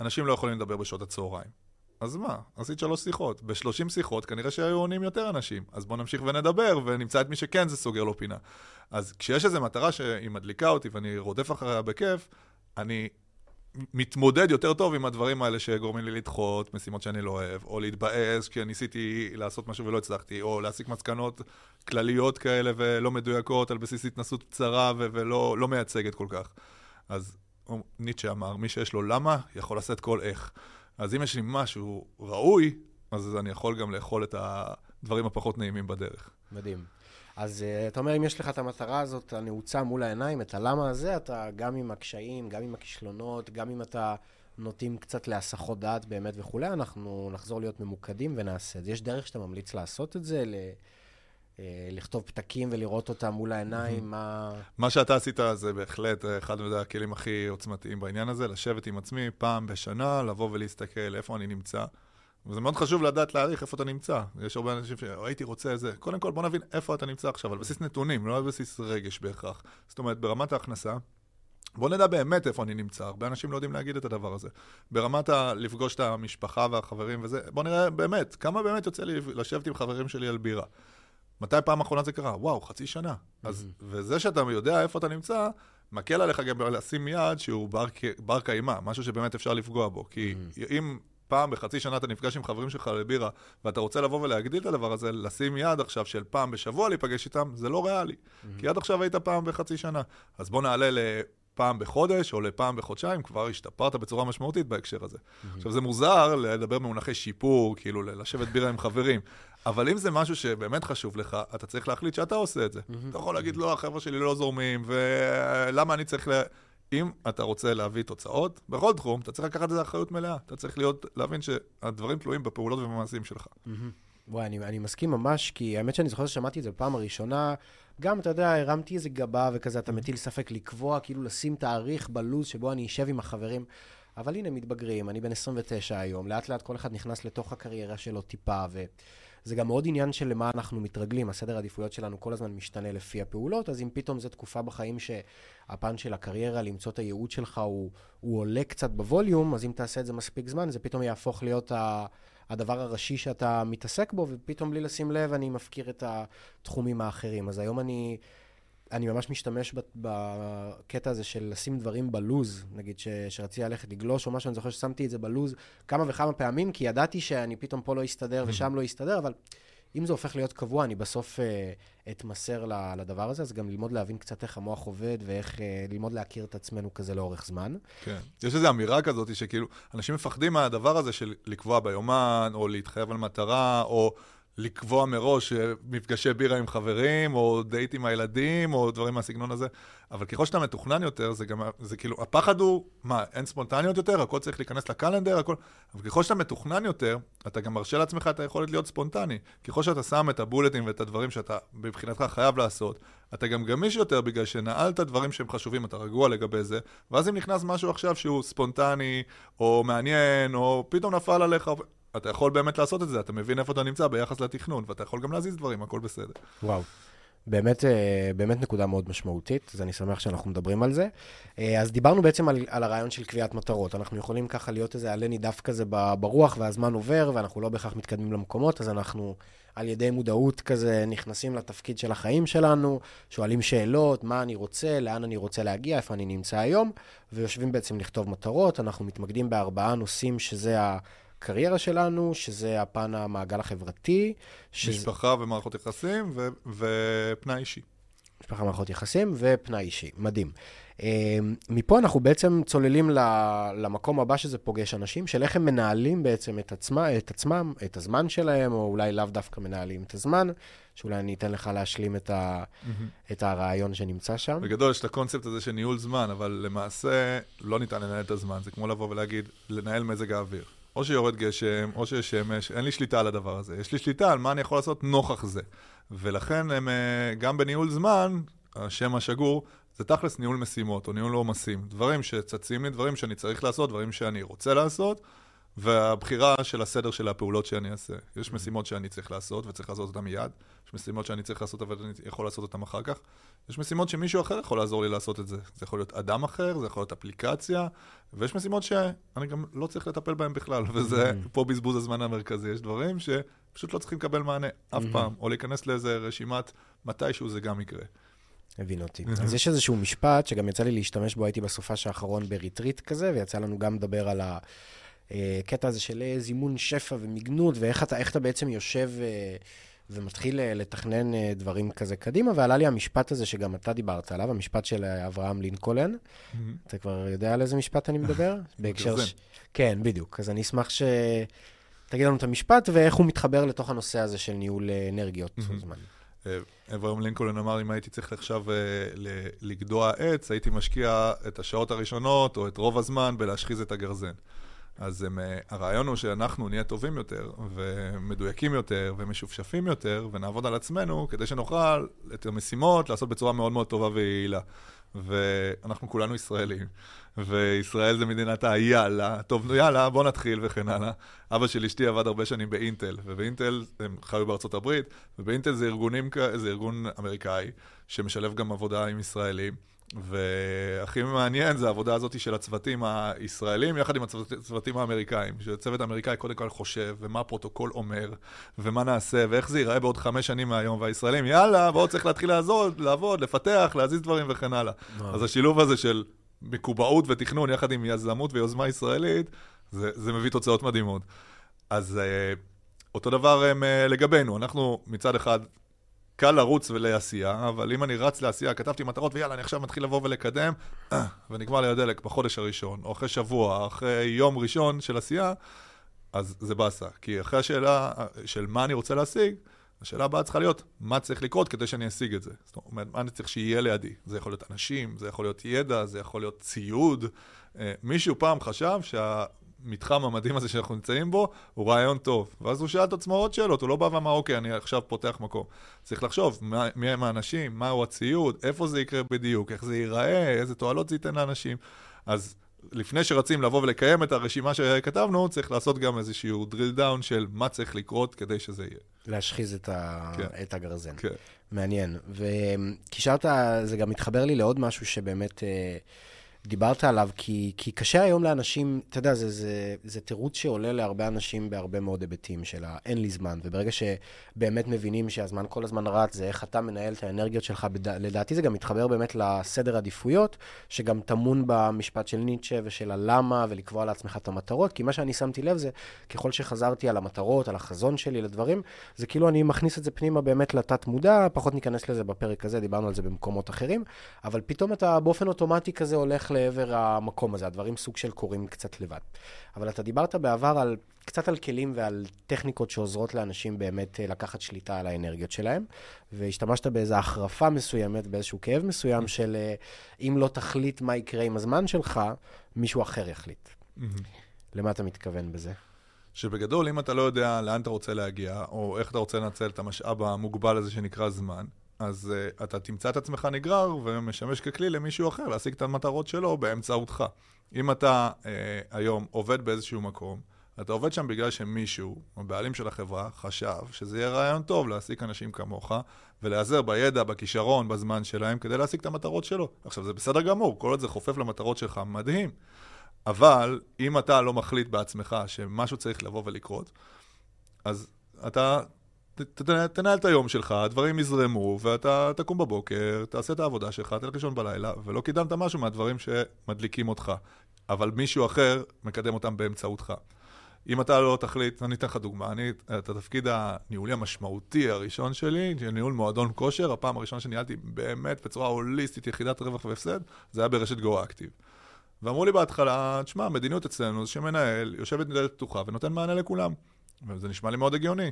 אנשים לא יכולים לדבר בשעות הצהריים. אז מה? עשית שלוש שיחות. ב-30 שיחות כנראה שהיו עונים יותר אנשים. אז בואו נמשיך ונדבר, ונמצא את מי שכן זה סוגר לו פינה. אז כשיש איזו מטרה שהיא מדליקה אותי ואני רודף אחריה בכיף, אני מתמודד יותר טוב עם הדברים האלה שגורמים לי לדחות משימות שאני לא אוהב, או להתבאס כי ניסיתי לעשות משהו ולא הצלחתי, או להסיק מסקנות כלליות כאלה ולא מדויקות על בסיס התנסות קצרה ו- ולא לא מייצגת כל כך. אז ניטשה אמר, מי שיש לו למה, יכול לשאת כל איך. אז אם יש לי משהו ראוי, אז אני יכול גם לאכול את הדברים הפחות נעימים בדרך. מדהים. אז uh, אתה אומר, אם יש לך את המטרה הזאת הנעוצה מול העיניים, את הלמה הזה, אתה גם עם הקשיים, גם עם הכישלונות, גם אם אתה נוטים קצת להסחות דעת באמת וכולי, אנחנו נחזור להיות ממוקדים ונעשה את זה. יש דרך שאתה ממליץ לעשות את זה, ל... אה, לכתוב פתקים ולראות אותם מול העיניים, מה... מה שאתה עשית זה בהחלט אחד הכלים הכי עוצמתיים בעניין הזה, לשבת עם עצמי פעם בשנה, לבוא ולהסתכל איפה אני נמצא. וזה מאוד חשוב לדעת להעריך איפה אתה נמצא. יש הרבה אנשים שהייתי רוצה את זה. קודם כל, בוא נבין איפה אתה נמצא עכשיו, על בסיס נתונים, לא על בסיס רגש בהכרח. זאת אומרת, ברמת ההכנסה, בוא נדע באמת איפה אני נמצא. הרבה אנשים לא יודעים להגיד את הדבר הזה. ברמת ה... לפגוש את המשפחה והחברים וזה, בוא נראה באמת, כמה באמת יוצא לי לשבת עם חברים שלי על בירה. מתי פעם אחרונה זה קרה? וואו, חצי שנה. אז, וזה שאתה יודע איפה אתה נמצא, מקל עליך גם לשים יד שהוא בר, בר קיימא, משהו שבאמת אפשר לפגוע בו. כי. אם פעם בחצי שנה אתה נפגש עם חברים שלך לבירה, ואתה רוצה לבוא ולהגדיל את הדבר הזה, לשים יד עכשיו של פעם בשבוע להיפגש איתם, זה לא ריאלי. כי עד עכשיו היית פעם בחצי שנה. אז בוא נעלה לפעם בחודש או לפעם בחודשיים, כבר השתפרת בצורה משמעותית בהקשר הזה. Mm-hmm. עכשיו, זה מוזר לדבר במונחי שיפור, כאילו לשבת בירה עם חברים, אבל אם זה משהו שבאמת חשוב לך, אתה צריך להחליט שאתה עושה את זה. Mm-hmm. אתה יכול להגיד, לא, החבר'ה שלי לא זורמים, ולמה אני צריך ל... אם אתה רוצה להביא תוצאות, בכל תחום, אתה צריך לקחת את זה אחריות מלאה. אתה צריך להיות, להבין שהדברים תלויים בפעולות ובמעשים שלך. וואי, אני, אני מסכים ממש, כי האמת שאני זוכר ששמעתי את זה בפעם הראשונה, גם, אתה יודע, הרמתי איזה גבה וכזה, אתה מטיל ספק לקבוע, כאילו לשים תאריך בלוז שבו אני אשב עם החברים. אבל הנה, מתבגרים, אני בן 29 היום, לאט לאט כל אחד נכנס לתוך הקריירה שלו טיפה, ו... זה גם מאוד עניין של למה אנחנו מתרגלים. הסדר העדיפויות שלנו כל הזמן משתנה לפי הפעולות, אז אם פתאום זו תקופה בחיים שהפן של הקריירה, למצוא את הייעוד שלך, הוא, הוא עולה קצת בווליום, אז אם תעשה את זה מספיק זמן, זה פתאום יהפוך להיות ה... הדבר הראשי שאתה מתעסק בו, ופתאום בלי לשים לב אני מפקיר את התחומים האחרים. אז היום אני אני ממש משתמש בקטע הזה של לשים דברים בלוז, נגיד ש, שרציתי ללכת לגלוש או משהו, אני זוכר ששמתי את זה בלוז כמה וכמה פעמים, כי ידעתי שאני פתאום פה לא אסתדר ושם לא אסתדר, אבל אם זה הופך להיות קבוע, אני בסוף uh, אתמסר לדבר הזה, אז גם ללמוד להבין קצת איך המוח עובד ואיך uh, ללמוד להכיר את עצמנו כזה לאורך זמן. כן. יש איזו אמירה כזאת שכאילו, אנשים מפחדים מהדבר הזה של לקבוע ביומן, או להתחייב על מטרה, או... לקבוע מראש מפגשי בירה עם חברים, או דייט עם הילדים, או דברים מהסגנון הזה. אבל ככל שאתה מתוכנן יותר, זה גם, זה כאילו, הפחד הוא, מה, אין ספונטניות יותר, הכל צריך להיכנס לקלנדר, הכל... אבל ככל שאתה מתוכנן יותר, אתה גם מרשה לעצמך את היכולת להיות ספונטני. ככל שאתה שם את הבולטים ואת הדברים שאתה מבחינתך חייב לעשות, אתה גם גמיש יותר בגלל שנעלת דברים שהם חשובים, אתה רגוע לגבי זה, ואז אם נכנס משהו עכשיו שהוא ספונטני, או מעניין, או פתאום נפל עליך, אתה יכול באמת לעשות את זה, אתה מבין איפה אתה נמצא ביחס לתכנון, ואתה יכול גם להזיז דברים, הכל בסדר. וואו. באמת, אה, באמת נקודה מאוד משמעותית, אז אני שמח שאנחנו מדברים על זה. אה, אז דיברנו בעצם על, על הרעיון של קביעת מטרות. אנחנו יכולים ככה להיות איזה עלה נידף כזה ברוח, והזמן עובר, ואנחנו לא בהכרח מתקדמים למקומות, אז אנחנו על ידי מודעות כזה נכנסים לתפקיד של החיים שלנו, שואלים שאלות, מה אני רוצה, לאן אני רוצה להגיע, איפה אני נמצא היום, ויושבים בעצם לכתוב מטרות. אנחנו מתמקדים בארבעה נושאים שזה ה... הקריירה שלנו, שזה הפן המעגל החברתי. שזה... משפחה ומערכות יחסים ו... ופנאי אישי. משפחה ומערכות יחסים ופנאי אישי, מדהים. אמ, מפה אנחנו בעצם צוללים למקום הבא שזה פוגש אנשים, של איך הם מנהלים בעצם את, עצמה, את עצמם, את הזמן שלהם, או אולי לאו דווקא מנהלים את הזמן, שאולי אני אתן לך להשלים את, ה, mm-hmm. את הרעיון שנמצא שם. בגדול יש את הקונספט הזה של ניהול זמן, אבל למעשה לא ניתן לנהל את הזמן. זה כמו לבוא ולהגיד, לנהל מזג האוויר. או שיורד גשם, או שיש שמש, אין לי שליטה על הדבר הזה. יש לי שליטה על מה אני יכול לעשות נוכח זה. ולכן הם, אה, גם בניהול זמן, השם השגור, זה תכלס ניהול משימות או ניהול עומסים. דברים שצצים לי, דברים שאני צריך לעשות, דברים שאני רוצה לעשות, והבחירה של הסדר של הפעולות שאני אעשה. יש משימות שאני צריך לעשות וצריך לעשות אותן מיד, יש משימות שאני צריך לעשות אבל אני יכול לעשות אותן אחר כך, יש משימות שמישהו אחר יכול לעזור לי לעשות את זה. זה יכול להיות אדם אחר, זה יכול להיות אפליקציה, ויש משימות שאני גם לא צריך לטפל בהן בכלל, וזה פה בזבוז הזמן המרכזי. יש דברים שפשוט לא צריכים לקבל מענה אף פעם, או להיכנס לאיזה רשימת מתישהו זה גם יקרה. הבין אותי. אז יש איזשהו משפט שגם יצא לי להשתמש בו, הייתי בסופש האחרון בריטריט כזה, ויצא לנו גם לדבר על הקטע הזה של זימון שפע ומגנות, ואיך אתה, אתה בעצם יושב אה, ומתחיל אה, לתכנן אה, דברים כזה קדימה, ועלה לי המשפט הזה שגם אתה דיברת עליו, המשפט של אברהם לינקולן. אתה כבר יודע על איזה משפט אני מדבר? בהקשר ש... כן, בדיוק. אז אני אשמח ש... תגיד לנו את המשפט ואיך הוא מתחבר לתוך הנושא הזה של ניהול אנרגיות זמן. אברהם לינקולן אמר, אם הייתי צריך עכשיו לגדוע עץ, הייתי משקיע את השעות הראשונות או את רוב הזמן בלהשחיז את הגרזן. אז הם, הרעיון הוא שאנחנו נהיה טובים יותר, ומדויקים יותר, ומשופשפים יותר, ונעבוד על עצמנו, כדי שנוכל את המשימות לעשות בצורה מאוד מאוד טובה ויעילה. ואנחנו כולנו ישראלים, וישראל זה מדינת היאללה, טוב, נו יאללה, בוא נתחיל וכן הלאה. אבא של אשתי עבד הרבה שנים באינטל, ובאינטל, הם חיו בארצות הברית, ובאינטל זה, ארגונים, זה ארגון אמריקאי, שמשלב גם עבודה עם ישראלים. והכי מעניין זה העבודה הזאת של הצוותים הישראלים יחד עם הצוותים האמריקאים. שהצוות האמריקאי קודם כל חושב, ומה הפרוטוקול אומר, ומה נעשה, ואיך זה ייראה בעוד חמש שנים מהיום, והישראלים, יאללה, בואו צריך להתחיל לעזוד, לעבוד, לפתח, להזיז דברים וכן הלאה. אז השילוב הזה של מקובעות ותכנון יחד עם יזמות ויוזמה ישראלית, זה, זה מביא תוצאות מדהימות. אז אה, אותו דבר אה, לגבינו, אנחנו מצד אחד קל לרוץ ולעשייה, אבל אם אני רץ לעשייה, כתבתי מטרות ויאללה, אני עכשיו מתחיל לבוא ולקדם, ונגמר לי הדלק בחודש הראשון, או אחרי שבוע, אחרי יום ראשון של עשייה, אז זה באסה. כי אחרי השאלה של מה אני רוצה להשיג, השאלה הבאה צריכה להיות, מה צריך לקרות כדי שאני אשיג את זה? זאת אומרת, מה אני צריך שיהיה לידי? זה יכול להיות אנשים, זה יכול להיות ידע, זה יכול להיות ציוד. אה, מישהו פעם חשב שה... המתחם המדהים הזה שאנחנו נמצאים בו, הוא רעיון טוב. ואז הוא שאל את עצמו עוד שאלות, הוא לא בא ואמר, אוקיי, אני עכשיו פותח מקום. צריך לחשוב, מה, מי הם האנשים, מהו הציוד, איפה זה יקרה בדיוק, איך זה ייראה, איזה תועלות זה ייתן לאנשים. אז לפני שרצים לבוא ולקיים את הרשימה שכתבנו, צריך לעשות גם איזשהו drill down של מה צריך לקרות כדי שזה יהיה. להשחיז את, ה... כן. את הגרזן. כן. מעניין. וקישרת, זה גם מתחבר לי לעוד משהו שבאמת... אה, דיברת עליו, כי, כי קשה היום לאנשים, אתה יודע, זה, זה, זה תירוץ שעולה להרבה אנשים בהרבה מאוד היבטים של האין לי זמן, וברגע שבאמת מבינים שהזמן כל הזמן רץ, זה איך אתה מנהל את האנרגיות שלך, בד... לדעתי זה גם מתחבר באמת לסדר עדיפויות, שגם טמון במשפט של ניטשה ושל הלמה, ולקבוע לעצמך את המטרות, כי מה שאני שמתי לב זה, ככל שחזרתי על המטרות, על החזון שלי, לדברים, זה כאילו אני מכניס את זה פנימה באמת לתת מודע, פחות ניכנס לזה בפרק הזה, דיברנו על זה במקומות אחרים, אבל פתאום אתה באופן אוטומטי כזה הולך לעבר המקום הזה, הדברים סוג של קורים קצת לבד. אבל אתה דיברת בעבר על, קצת על כלים ועל טכניקות שעוזרות לאנשים באמת אה, לקחת שליטה על האנרגיות שלהם, והשתמשת באיזו החרפה מסוימת, באיזשהו כאב מסוים של אה, אם לא תחליט מה יקרה עם הזמן שלך, מישהו אחר יחליט. למה אתה מתכוון בזה? שבגדול, אם אתה לא יודע לאן אתה רוצה להגיע, או איך אתה רוצה לנצל את המשאב המוגבל הזה שנקרא זמן, אז uh, אתה תמצא את עצמך נגרר ומשמש ככלי למישהו אחר להשיג את המטרות שלו באמצעותך. אם אתה uh, היום עובד באיזשהו מקום, אתה עובד שם בגלל שמישהו, הבעלים של החברה, חשב שזה יהיה רעיון טוב להעסיק אנשים כמוך ולהיעזר בידע, בכישרון, בזמן שלהם כדי להשיג את המטרות שלו. עכשיו, זה בסדר גמור, כל עוד זה חופף למטרות שלך, מדהים. אבל אם אתה לא מחליט בעצמך שמשהו צריך לבוא ולקרות, אז אתה תנהל את היום שלך, הדברים יזרמו, ואתה תקום בבוקר, תעשה את העבודה שלך, תלך לישון בלילה, ולא קידמת משהו מהדברים שמדליקים אותך. אבל מישהו אחר מקדם אותם באמצעותך. אם אתה לא תחליט, אני אתן לך דוגמה, אני, את התפקיד הניהולי המשמעותי הראשון שלי, ניהול מועדון כושר, הפעם הראשונה שניהלתי באמת בצורה הוליסטית יחידת רווח והפסד, זה היה ברשת גו אקטיב. ואמרו לי בהתחלה, תשמע, המדיניות אצלנו זה שמנהל, יושב בדלת פתוחה ונותן מענה לכולם. וזה נשמע לי מאוד הגיוני.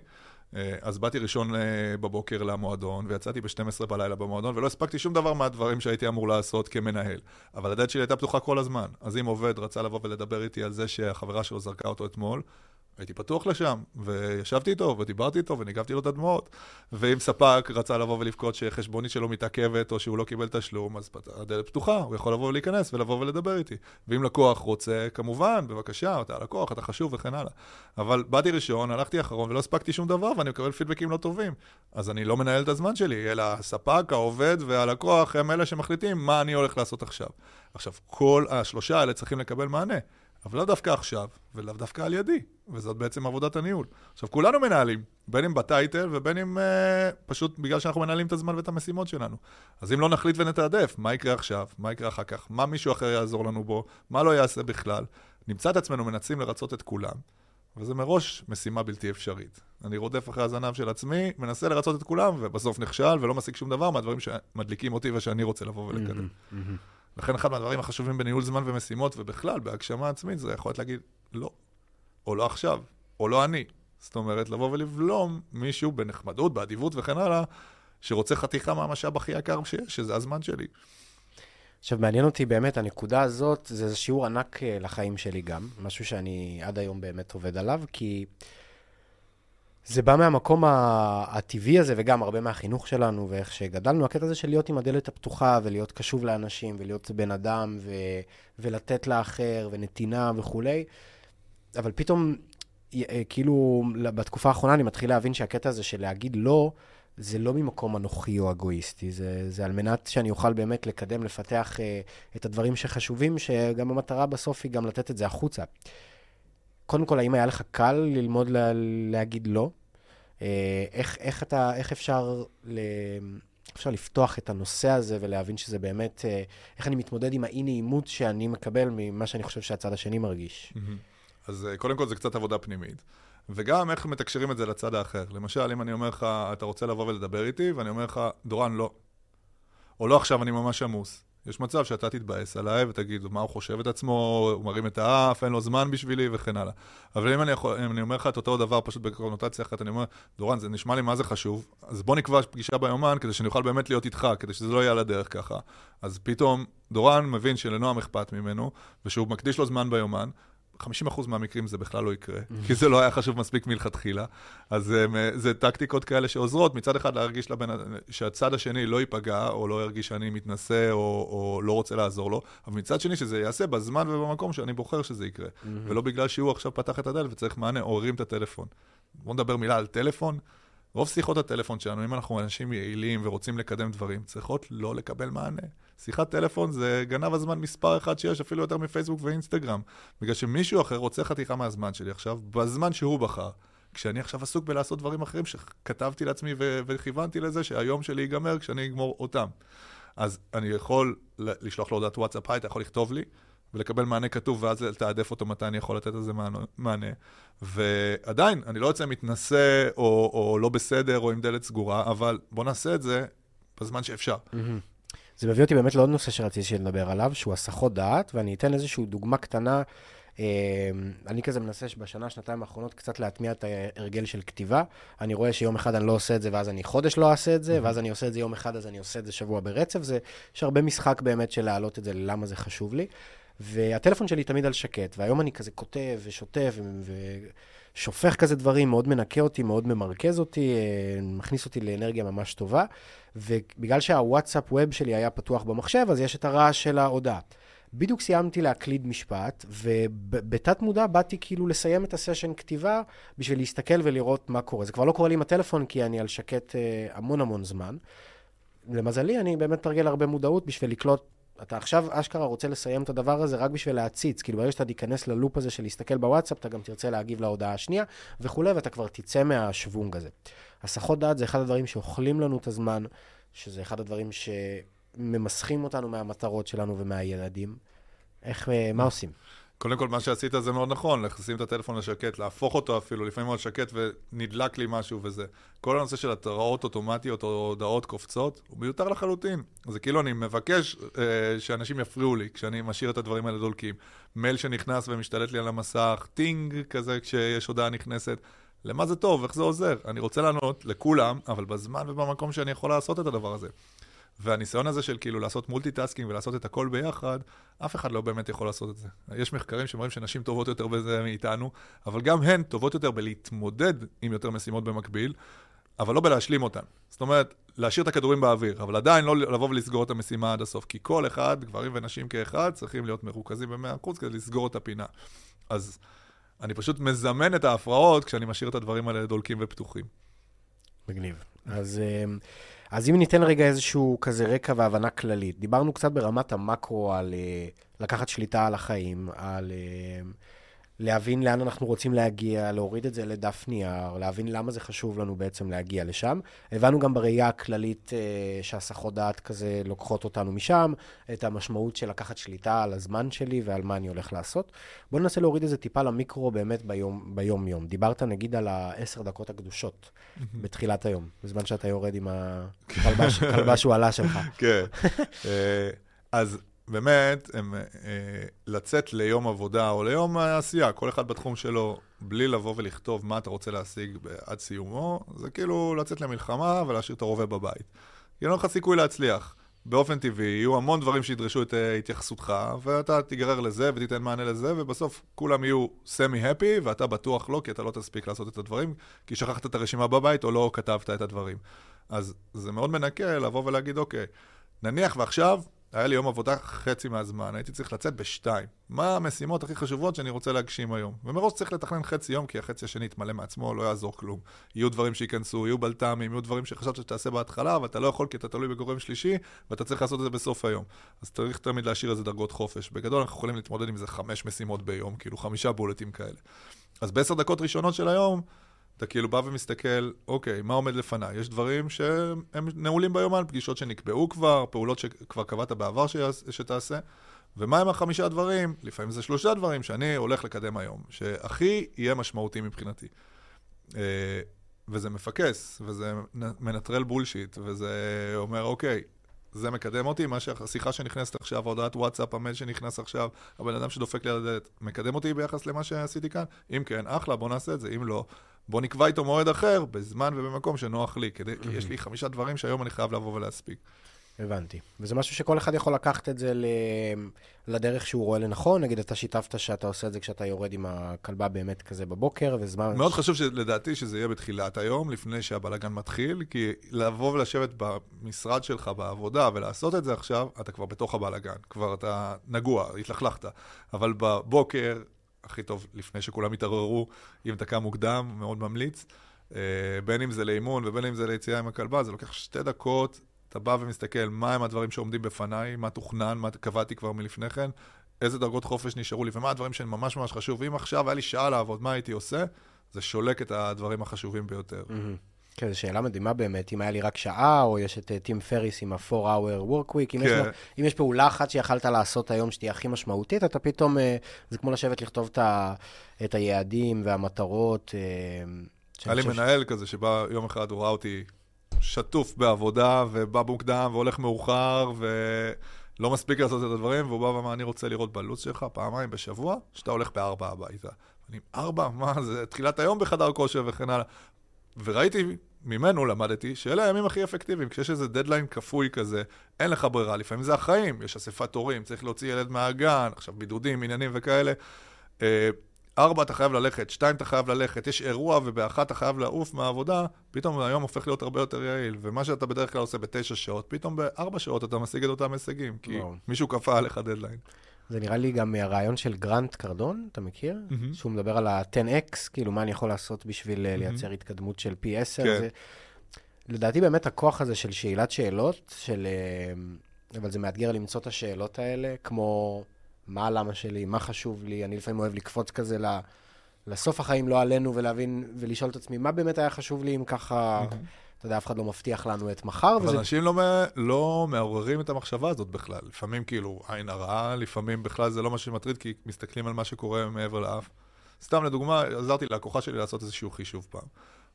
אה, אז באתי ראשון אה, בבוקר למועדון, ויצאתי ב-12 בלילה במועדון, ולא הספקתי שום דבר מהדברים שהייתי אמור לעשות כמנהל. אבל הדלת שלי הייתה פתוחה כל הזמן. אז אם עובד רצה לבוא ולדבר איתי על זה שהחברה שלו זרקה אותו אתמול, הייתי פתוח לשם, וישבתי איתו, ודיברתי איתו, וניגבתי לו את הדמעות. ואם ספק רצה לבוא ולבכות שחשבונית שלו מתעכבת, או שהוא לא קיבל תשלום, אז הדלת פתוחה, הוא יכול לבוא ולהיכנס ולבוא ולדבר איתי. ואם לקוח רוצה, כמובן, בבקשה, אתה לקוח, אתה חשוב וכן הלאה. אבל באתי ראשון, הלכתי אחרון, ולא הספקתי שום דבר, ואני מקבל פידבקים לא טובים. אז אני לא מנהל את הזמן שלי, אלא הספק, העובד והלקוח הם אלה שמחליטים מה אני הולך לעשות עכשיו. עכשיו, כל השלושה האלה צריכים לקבל מענה. אבל לא דווקא עכשיו, ולאו דווקא על ידי, וזאת בעצם עבודת הניהול. עכשיו, כולנו מנהלים, בין אם בטייטל ובין אם אה, פשוט בגלל שאנחנו מנהלים את הזמן ואת המשימות שלנו. אז אם לא נחליט ונתעדף, מה יקרה עכשיו, מה יקרה אחר כך, מה מישהו אחר יעזור לנו בו, מה לא יעשה בכלל, נמצא את עצמנו מנסים לרצות את כולם, וזה מראש משימה בלתי אפשרית. אני רודף אחרי הזנב של עצמי, מנסה לרצות את כולם, ובסוף נכשל ולא משיג שום דבר מהדברים שמדליקים אותי ושאני רוצה לבוא ולקדם. Mm-hmm, mm-hmm. לכן אחד מהדברים החשובים בניהול זמן ומשימות, ובכלל, בהגשמה עצמית, זה יכולת להגיד לא, או לא עכשיו, או לא אני. זאת אומרת, לבוא ולבלום מישהו בנחמדות, באדיבות וכן הלאה, שרוצה חתיכה מהמשאב הכי יקר שיש, שזה הזמן שלי. עכשיו, מעניין אותי באמת, הנקודה הזאת, זה שיעור ענק אה, לחיים שלי גם, משהו שאני עד היום באמת עובד עליו, כי זה בא מהמקום הטבעי הזה, וגם הרבה מהחינוך שלנו, ואיך שגדלנו, הקטע הזה של להיות עם הדלת הפתוחה, ולהיות קשוב לאנשים, ולהיות בן אדם, ו... ולתת לאחר, ונתינה וכולי. אבל פתאום, אה, כאילו, בתקופה האחרונה אני מתחיל להבין שהקטע הזה של להגיד לא, זה לא ממקום אנוכי או אגואיסטי, זה, זה על מנת שאני אוכל באמת לקדם, לפתח uh, את הדברים שחשובים, שגם המטרה בסוף היא גם לתת את זה החוצה. קודם כל, האם היה לך קל ללמוד לה, להגיד לא? אה, איך, איך, אתה, איך אפשר, ל, אפשר לפתוח את הנושא הזה ולהבין שזה באמת, אה, איך אני מתמודד עם האי-נעימות שאני מקבל ממה שאני חושב שהצד השני מרגיש? אז אה, קודם כל זה קצת עבודה פנימית. וגם איך מתקשרים את זה לצד האחר. למשל, אם אני אומר לך, אתה רוצה לבוא ולדבר איתי, ואני אומר לך, דורן, לא. או לא עכשיו, אני ממש עמוס. יש מצב שאתה תתבאס עליי ותגיד מה הוא חושב את עצמו, הוא מרים את האף, אין לו זמן בשבילי וכן הלאה. אבל אם אני, יכול, אם אני אומר לך את אותו דבר פשוט בקונוטציה אחרת, אני אומר, דורן, זה נשמע לי מה זה חשוב, אז בוא נקבע פגישה ביומן כדי שאני אוכל באמת להיות איתך, כדי שזה לא יהיה על הדרך ככה. אז פתאום דורן מבין שלנועם אכפת ממנו, ושהוא מקדיש לו זמן ביומן, 50% מהמקרים זה בכלל לא יקרה, mm-hmm. כי זה לא היה חשוב מספיק מלכתחילה. אז אה, זה טקטיקות כאלה שעוזרות, מצד אחד להרגיש לבן, שהצד השני לא ייפגע, או לא ירגיש שאני מתנשא, או, או לא רוצה לעזור לו, אבל מצד שני שזה ייעשה בזמן ובמקום שאני בוחר שזה יקרה. Mm-hmm. ולא בגלל שהוא עכשיו פתח את הדלת וצריך מענה, או הרים את הטלפון. בואו נדבר מילה על טלפון. רוב שיחות הטלפון שלנו, אם אנחנו אנשים יעילים ורוצים לקדם דברים, צריכות לא לקבל מענה. שיחת טלפון זה גנב הזמן מספר אחד שיש, אפילו יותר מפייסבוק ואינסטגרם. בגלל שמישהו אחר רוצה חתיכה מהזמן שלי עכשיו, בזמן שהוא בחר. כשאני עכשיו עסוק בלעשות דברים אחרים שכתבתי לעצמי ו- וכיוונתי לזה שהיום שלי ייגמר כשאני אגמור אותם. אז אני יכול לשלוח לו הודעת וואטסאפ, היי, אתה יכול לכתוב לי? ולקבל מענה כתוב, ואז לתעדף אותו מתי אני יכול לתת לזה מענה. ועדיין, אני לא יוצא מתנשא או, או לא בסדר או עם דלת סגורה, אבל בוא נעשה את זה בזמן שאפשר. זה מביא אותי באמת לעוד נושא שרציתי שנדבר עליו, שהוא הסחות דעת, ואני אתן איזושהי דוגמה קטנה. אה, אני כזה מנסה בשנה, שנתיים האחרונות קצת להטמיע את ההרגל של כתיבה. אני רואה שיום אחד אני לא עושה את זה, ואז אני חודש לא אעשה את זה, ואז אני עושה את זה יום אחד, אז אני עושה את זה שבוע ברצף. זה, יש הרבה משחק באמת של להעלות את זה, למה זה חשוב לי. והטלפון שלי תמיד על שקט, והיום אני כזה כותב ושוטף ושופך כזה דברים, מאוד מנקה אותי, מאוד ממרכז אותי, אה, מכניס אותי לאנרגיה ממש טובה. ובגלל שהוואטסאפ ווב שלי היה פתוח במחשב, אז יש את הרעש של ההודעה. בדיוק סיימתי להקליד משפט, ובתת מודע באתי כאילו לסיים את הסשן כתיבה בשביל להסתכל ולראות מה קורה. זה כבר לא קורה לי עם הטלפון, כי אני על שקט אה, המון המון זמן. למזלי, אני באמת מתרגל הרבה מודעות בשביל לקלוט אתה עכשיו אשכרה רוצה לסיים את הדבר הזה רק בשביל להציץ. כאילו, ברגע שאתה תיכנס ללופ הזה של להסתכל בוואטסאפ, אתה גם תרצה להגיב להודעה השנייה וכולי, ואתה כבר תצא מהשוונג הזה. הסחות דעת זה אחד הדברים שאוכלים לנו את הזמן, שזה אחד הדברים שממסכים אותנו מהמטרות שלנו ומהילדים. איך, אה, מה עושים? קודם כל, מה שעשית זה מאוד נכון, לשים את הטלפון לשקט, להפוך אותו אפילו, לפעמים מאוד שקט ונדלק לי משהו וזה. כל הנושא של התראות אוטומטיות או הודעות קופצות, הוא מיותר לחלוטין. זה כאילו אני מבקש אה, שאנשים יפריעו לי כשאני משאיר את הדברים האלה דולקים. מייל שנכנס ומשתלט לי על המסך, טינג כזה כשיש הודעה נכנסת. למה זה טוב? איך זה עוזר? אני רוצה לענות לכולם, אבל בזמן ובמקום שאני יכול לעשות את הדבר הזה. והניסיון הזה של כאילו לעשות multitasking ולעשות את הכל ביחד, אף אחד לא באמת יכול לעשות את זה. יש מחקרים שמראים שנשים טובות יותר בזה מאיתנו, אבל גם הן טובות יותר בלהתמודד עם יותר משימות במקביל, אבל לא בלהשלים אותן. זאת אומרת, להשאיר את הכדורים באוויר, אבל עדיין לא לבוא ולסגור את המשימה עד הסוף, כי כל אחד, גברים ונשים כאחד, צריכים להיות מרוכזים ב-100% כדי לסגור את הפינה. אז אני פשוט מזמן את ההפרעות כשאני משאיר את הדברים האלה דולקים ופתוחים. מגניב. אז, אה, אז אם ניתן רגע איזשהו כזה רקע והבנה כללית, דיברנו קצת ברמת המקרו על אה, לקחת שליטה על החיים, על אה, להבין לאן אנחנו רוצים להגיע, להוריד את זה לדף נייר, להבין למה זה חשוב לנו בעצם להגיע לשם. הבנו גם בראייה הכללית אה, שהסחות דעת כזה לוקחות אותנו משם, את המשמעות של לקחת שליטה על הזמן שלי ועל מה אני הולך לעשות. בואו ננסה להוריד איזה טיפה למיקרו באמת ביום, ביום-יום. דיברת נגיד על העשר דקות הקדושות בתחילת היום, בזמן שאתה יורד עם הכלבה שהוא עלה שלך. כן. אה, אז באמת, הם, אה, לצאת ליום עבודה או ליום עשייה, כל אחד בתחום שלו, בלי לבוא ולכתוב מה אתה רוצה להשיג עד סיומו, זה כאילו לצאת למלחמה ולהשאיר את הרובה בבית. כי אין לך סיכוי להצליח. באופן טבעי, יהיו המון דברים שידרשו את uh, התייחסותך, ואתה תיגרר לזה ותיתן מענה לזה, ובסוף כולם יהיו סמי-הפי, ואתה בטוח לא, כי אתה לא תספיק לעשות את הדברים, כי שכחת את הרשימה בבית או לא כתבת את הדברים. אז זה מאוד מנקה לבוא ולהגיד, אוקיי, נניח ועכשיו היה לי יום עבודה חצי מהזמן, הייתי צריך לצאת בשתיים. מה המשימות הכי חשובות שאני רוצה להגשים היום? ומראש צריך לתכנן חצי יום, כי החצי השני יתמלא מעצמו, לא יעזור כלום. יהיו דברים שייכנסו, יהיו בלת"מים, יהיו דברים שחשבת שתעשה בהתחלה, אבל אתה לא יכול כי אתה תלוי בגורם שלישי, ואתה צריך לעשות את זה בסוף היום. אז צריך תמיד להשאיר איזה דרגות חופש. בגדול אנחנו יכולים להתמודד עם איזה חמש משימות ביום, כאילו חמישה בולטים כאלה. אז בעשר דקות ראשונות של היום, אתה כאילו בא ומסתכל, אוקיי, מה עומד לפניי? יש דברים שהם נעולים ביומן, פגישות שנקבעו כבר, פעולות שכבר קבעת בעבר שתעשה, ומה הם החמישה דברים? לפעמים זה שלושה דברים שאני הולך לקדם היום, שהכי יהיה משמעותי מבחינתי. אה, וזה מפקס, וזה מנטרל בולשיט, וזה אומר, אוקיי, זה מקדם אותי, מה שהשיחה שנכנסת עכשיו, הודעת וואטסאפ, המייל שנכנס עכשיו, הבן אדם שדופק לי על הדלת, מקדם אותי ביחס למה שעשיתי כאן? אם כן, אחלה, בוא נעשה את זה, אם לא, בוא נקבע איתו מועד אחר, בזמן ובמקום שנוח לי, כדי, כי יש לי חמישה דברים שהיום אני חייב לבוא ולהספיק. הבנתי. וזה משהו שכל אחד יכול לקחת את זה ל... לדרך שהוא רואה לנכון. נגיד, אתה שיתפת שאתה עושה את זה כשאתה יורד עם הכלבה באמת כזה בבוקר, וזמן... מאוד חשוב לדעתי שזה יהיה בתחילת היום, לפני שהבלאגן מתחיל, כי לבוא ולשבת במשרד שלך בעבודה ולעשות את זה עכשיו, אתה כבר בתוך הבלאגן. כבר אתה נגוע, התלכלכת. אבל בבוקר, הכי טוב לפני שכולם יתערערו, אם אתה קם מוקדם, מאוד ממליץ. אה, בין אם זה לאימון ובין אם זה ליציאה עם הכלבה, זה לוקח שתי דקות, אתה בא ומסתכל מה הם הדברים שעומדים בפניי, מה תוכנן, מה קבעתי כבר מלפני כן, איזה דרגות חופש נשארו לי, ומה הדברים שהם ממש ממש חשוב. ואם עכשיו היה לי שעה לעבוד, מה הייתי עושה? זה שולק את הדברים החשובים ביותר. כן, זו שאלה מדהימה באמת, אם היה לי רק שעה, או יש את טים פריס עם ה-4-hour work week, אם, כן. יש אם יש פעולה אחת שיכלת לעשות היום שתהיה הכי משמעותית, אתה פתאום, אה, זה כמו לשבת לכתוב את, ה, את היעדים והמטרות. אה, היה לי מנהל. כזה שבא יום אחד, הוא ראה אותי שטוף בעבודה, ובא מוקדם, והולך מאוחר, ולא מספיק לעשות את הדברים, והוא בא ואמר, אני רוצה לראות בלו"ז שלך פעמיים בשבוע, שאתה הולך בארבע הביתה. אני, ארבע? מה זה? תחילת היום בחדר כושר וכן הלאה. וראיתי, ממנו למדתי, שאלה הימים הכי אפקטיביים. כשיש איזה דדליין כפוי כזה, אין לך ברירה, לפעמים זה החיים, יש אספת הורים, צריך להוציא ילד מהגן, עכשיו בידודים, עניינים וכאלה. אה, ארבע אתה חייב ללכת, שתיים אתה חייב ללכת, יש אירוע ובאחת אתה חייב לעוף מהעבודה, פתאום היום הופך להיות הרבה יותר יעיל. ומה שאתה בדרך כלל עושה בתשע שעות, פתאום בארבע שעות אתה משיג את אותם הישגים, כי וואו. מישהו כפה עליך דדליין. זה נראה לי גם מהרעיון של גרנט קרדון, אתה מכיר? Mm-hmm. שהוא מדבר על ה-10x, כאילו מה אני יכול לעשות בשביל mm-hmm. לייצר התקדמות של פי 10. כן. זה... לדעתי באמת הכוח הזה של שאלת שאלות, של... אה, אבל זה מאתגר למצוא את השאלות האלה, כמו מה הלמה שלי, מה חשוב לי, אני לפעמים אוהב לקפוץ כזה ל... לסוף החיים, לא עלינו, ולהבין, ולשאול את עצמי, מה באמת היה חשוב לי אם ככה... Mm-hmm. אתה יודע, אף אחד לא מבטיח לנו את מחר. אבל וזה... אנשים לא, לא מעוררים את המחשבה הזאת בכלל. לפעמים כאילו עין הרעה, לפעמים בכלל זה לא מה שמטריד, כי מסתכלים על מה שקורה מעבר לאף. סתם לדוגמה, עזרתי ללקוחה שלי לעשות איזשהו חישוב פעם.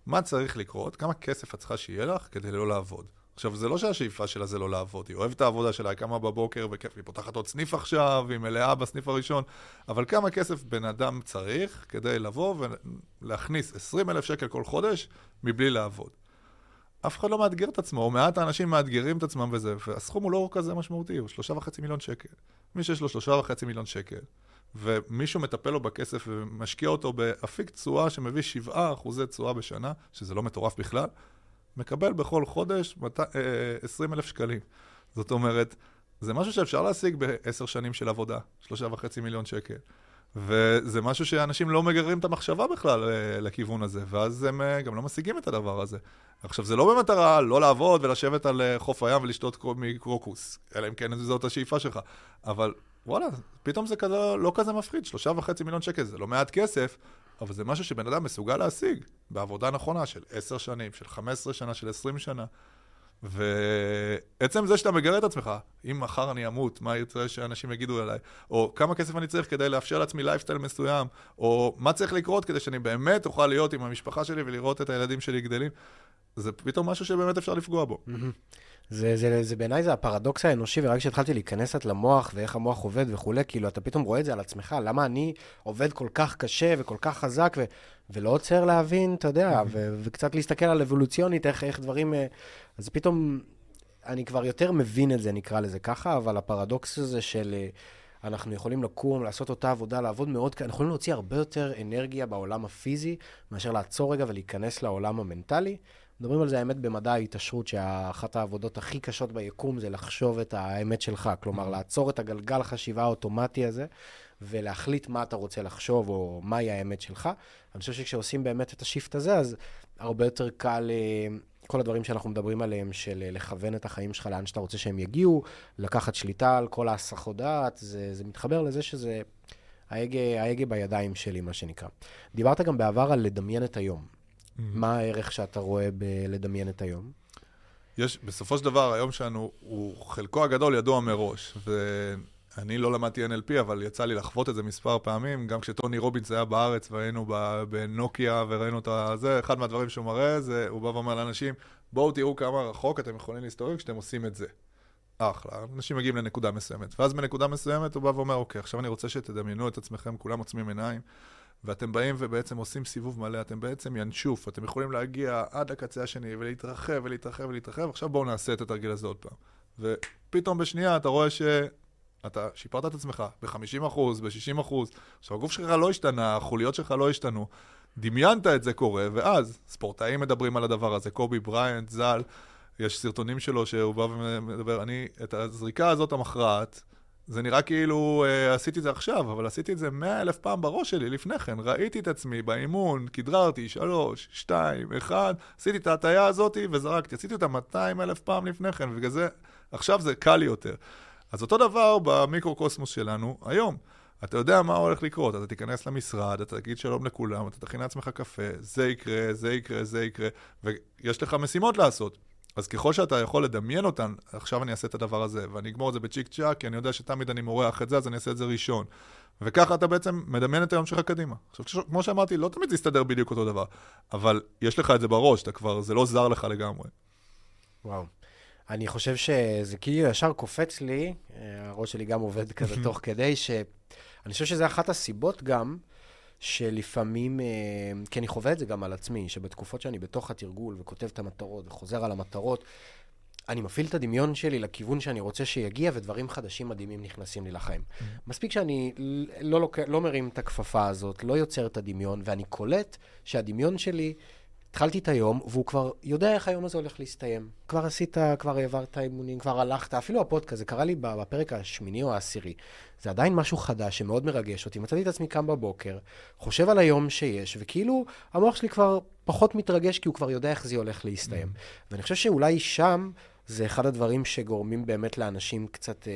מה צריך לקרות? כמה כסף את צריכה שיהיה לך כדי לא לעבוד? עכשיו, זה לא שהשאיפה שלה זה לא לעבוד, היא אוהבת את העבודה שלה, היא קמה בבוקר וכיף, היא פותחת עוד סניף עכשיו, היא מלאה בסניף הראשון, אבל כמה כסף בן אדם צריך כדי לבוא ולהכניס 20 אלף שקל כל חודש מבלי לעבוד? אף אחד לא מאתגר את עצמו, או מעט האנשים מאתגרים את עצמם וזה, והסכום הוא לא כזה משמעותי, הוא שלושה וחצי מיליון שקל. מי שיש לו שלושה וחצי מיליון שקל, ומישהו מטפל לו בכסף ומשקיע אותו באפיק תשואה שמביא שבעה אחוזי תשואה בשנה, שזה לא מטורף בכלל, מקבל בכל חודש 20 אלף שקלים. זאת אומרת, זה משהו שאפשר להשיג בעשר שנים של עבודה, שלושה וחצי מיליון שקל. וזה משהו שאנשים לא מגררים את המחשבה בכלל אה, לכיוון הזה, ואז הם אה, גם לא משיגים את הדבר הזה. עכשיו, זה לא במטרה לא לעבוד ולשבת על אה, חוף הים ולשתות מקרוקוס, אלא אם כן זאת השאיפה שלך. אבל וואלה, פתאום זה כזה, לא כזה מפחיד, שלושה וחצי מיליון שקל זה לא מעט כסף, אבל זה משהו שבן אדם מסוגל להשיג בעבודה נכונה של עשר שנים, של חמש עשרה שנה, של עשרים שנה. ועצם זה שאתה מגרה את עצמך, אם מחר אני אמות, מה ארצה שאנשים יגידו עליי, או כמה כסף אני צריך כדי לאפשר לעצמי לייפסטייל מסוים, או מה צריך לקרות כדי שאני באמת אוכל להיות עם המשפחה שלי ולראות את הילדים שלי גדלים, זה פתאום משהו שבאמת אפשר לפגוע בו. זה, זה, זה בעיניי זה הפרדוקס האנושי, ורק כשהתחלתי להיכנס קצת למוח ואיך המוח עובד וכולי, כאילו, אתה פתאום רואה את זה על עצמך, למה אני עובד כל כך קשה וכל כך חזק, ולא עוצר להבין, אתה יודע, ו, וקצת להסתכל על אבולוציונית, איך, איך דברים... אה, אז פתאום, אני כבר יותר מבין את זה, נקרא לזה ככה, אבל הפרדוקס הזה של... אה, אנחנו יכולים לקום, לעשות אותה עבודה, לעבוד מאוד, אנחנו יכולים להוציא הרבה יותר אנרגיה בעולם הפיזי, מאשר לעצור רגע ולהיכנס לעולם המנטלי. מדברים על זה, האמת, במדע ההתעשרות, שאחת העבודות הכי קשות ביקום זה לחשוב את האמת שלך. כלומר, לעצור את הגלגל החשיבה האוטומטי הזה, ולהחליט מה אתה רוצה לחשוב, או מהי האמת שלך. אני חושב שכשעושים באמת את השיפט הזה, אז הרבה יותר קל... אה, כל הדברים שאנחנו מדברים עליהם, של אה, לכוון את החיים שלך לאן שאתה רוצה שהם יגיעו, לקחת שליטה על כל ההסחות דעת, זה, זה מתחבר לזה שזה ההגה, ההגה בידיים שלי, מה שנקרא. דיברת גם בעבר על לדמיין את היום. Mm-hmm. מה הערך שאתה רואה בלדמיין את היום? יש, בסופו של דבר, היום שלנו הוא חלקו הגדול ידוע מראש. ואני לא למדתי NLP, אבל יצא לי לחוות את זה מספר פעמים. גם כשטוני רובינס היה בארץ והיינו בנוקיה וראינו את זה, אחד מהדברים שהוא מראה זה, הוא בא ואומר לאנשים, בואו תראו כמה רחוק אתם יכולים להסתובב כשאתם עושים את זה. אחלה, אנשים מגיעים לנקודה מסוימת. ואז בנקודה מסוימת הוא בא ואומר, אוקיי, עכשיו אני רוצה שתדמיינו את עצמכם, כולם עוצמים עיניים. ואתם באים ובעצם עושים סיבוב מלא, אתם בעצם ינשוף, אתם יכולים להגיע עד הקצה השני ולהתרחב ולהתרחב ולהתרחב, עכשיו בואו נעשה את התרגיל הזה עוד פעם. ופתאום בשנייה אתה רואה שאתה שיפרת את עצמך ב-50%, ב-60%, עכשיו הגוף שלך לא השתנה, החוליות שלך לא השתנו, דמיינת את זה קורה, ואז ספורטאים מדברים על הדבר הזה, קובי בריינט, ז"ל, יש סרטונים שלו שהוא בא ומדבר, אני, את הזריקה הזאת המכרעת, זה נראה כאילו אה, עשיתי את זה עכשיו, אבל עשיתי את זה מאה אלף פעם בראש שלי לפני כן. ראיתי את עצמי באימון, כדררתי, שלוש, שתיים, אחד, עשיתי את ההטייה הזאת וזרקתי. עשיתי אותה 200 אלף פעם לפני כן, ובגלל זה עכשיו זה קל יותר. אז אותו דבר במיקרוקוסמוס שלנו היום. אתה יודע מה הולך לקרות, אתה תיכנס למשרד, אתה תגיד שלום לכולם, אתה תכין לעצמך קפה, זה יקרה, זה יקרה, זה יקרה, ויש לך משימות לעשות. אז ככל שאתה יכול לדמיין אותן, עכשיו אני אעשה את הדבר הזה, ואני אגמור את זה בצ'יק צ'אק, כי אני יודע שתמיד אני מורח את זה, אז אני אעשה את זה ראשון. וככה אתה בעצם מדמיין את היום שלך קדימה. עכשיו, כמו שאמרתי, לא תמיד זה יסתדר בדיוק אותו דבר, אבל יש לך את זה בראש, אתה כבר, זה לא זר לך לגמרי. וואו. אני חושב שזה כאילו ישר קופץ לי, אה, הראש שלי גם עובד כזה תוך כדי, שאני חושב שזה אחת הסיבות גם, שלפעמים, אה, כי אני חווה את זה גם על עצמי, שבתקופות שאני בתוך התרגול וכותב את המטרות וחוזר על המטרות, אני מפעיל את הדמיון שלי לכיוון שאני רוצה שיגיע, ודברים חדשים מדהימים נכנסים לי לחיים. Mm-hmm. מספיק שאני לא, לא, לא מרים את הכפפה הזאת, לא יוצר את הדמיון, ואני קולט שהדמיון שלי התחלתי את היום, והוא כבר יודע איך היום הזה הולך להסתיים. כבר עשית, כבר העברת אימונים, כבר הלכת, אפילו הפודקאסט, זה קרה לי בפרק השמיני או העשירי. זה עדיין משהו חדש שמאוד מרגש אותי. מצאתי את עצמי קם בבוקר, חושב על היום שיש, וכאילו המוח שלי כבר פחות מתרגש, כי הוא כבר יודע איך זה הולך להסתיים. Mm. ואני חושב שאולי שם זה אחד הדברים שגורמים באמת לאנשים קצת...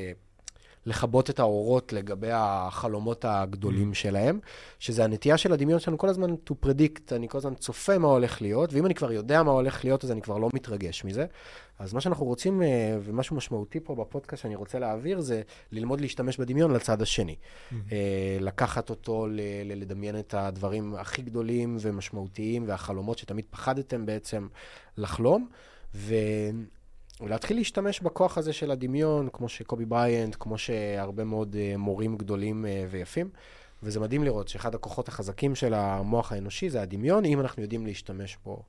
אה, לכבות את האורות לגבי החלומות הגדולים mm. שלהם, שזה הנטייה של הדמיון שלנו כל הזמן to predict, אני כל הזמן צופה מה הולך להיות, ואם אני כבר יודע מה הולך להיות, אז אני כבר לא מתרגש מזה. אז מה שאנחנו רוצים, אה, ומשהו משמעותי פה בפודקאסט שאני רוצה להעביר, זה ללמוד להשתמש בדמיון לצד השני. Mm-hmm. לקחת אותו, לדמיין את הדברים הכי גדולים ומשמעותיים, והחלומות שתמיד פחדתם בעצם לחלום. ו... ולהתחיל להשתמש בכוח הזה של הדמיון, כמו שקובי בריינט, כמו שהרבה מאוד uh, מורים גדולים uh, ויפים. וזה מדהים לראות שאחד הכוחות החזקים של המוח האנושי זה הדמיון, אם אנחנו יודעים להשתמש בו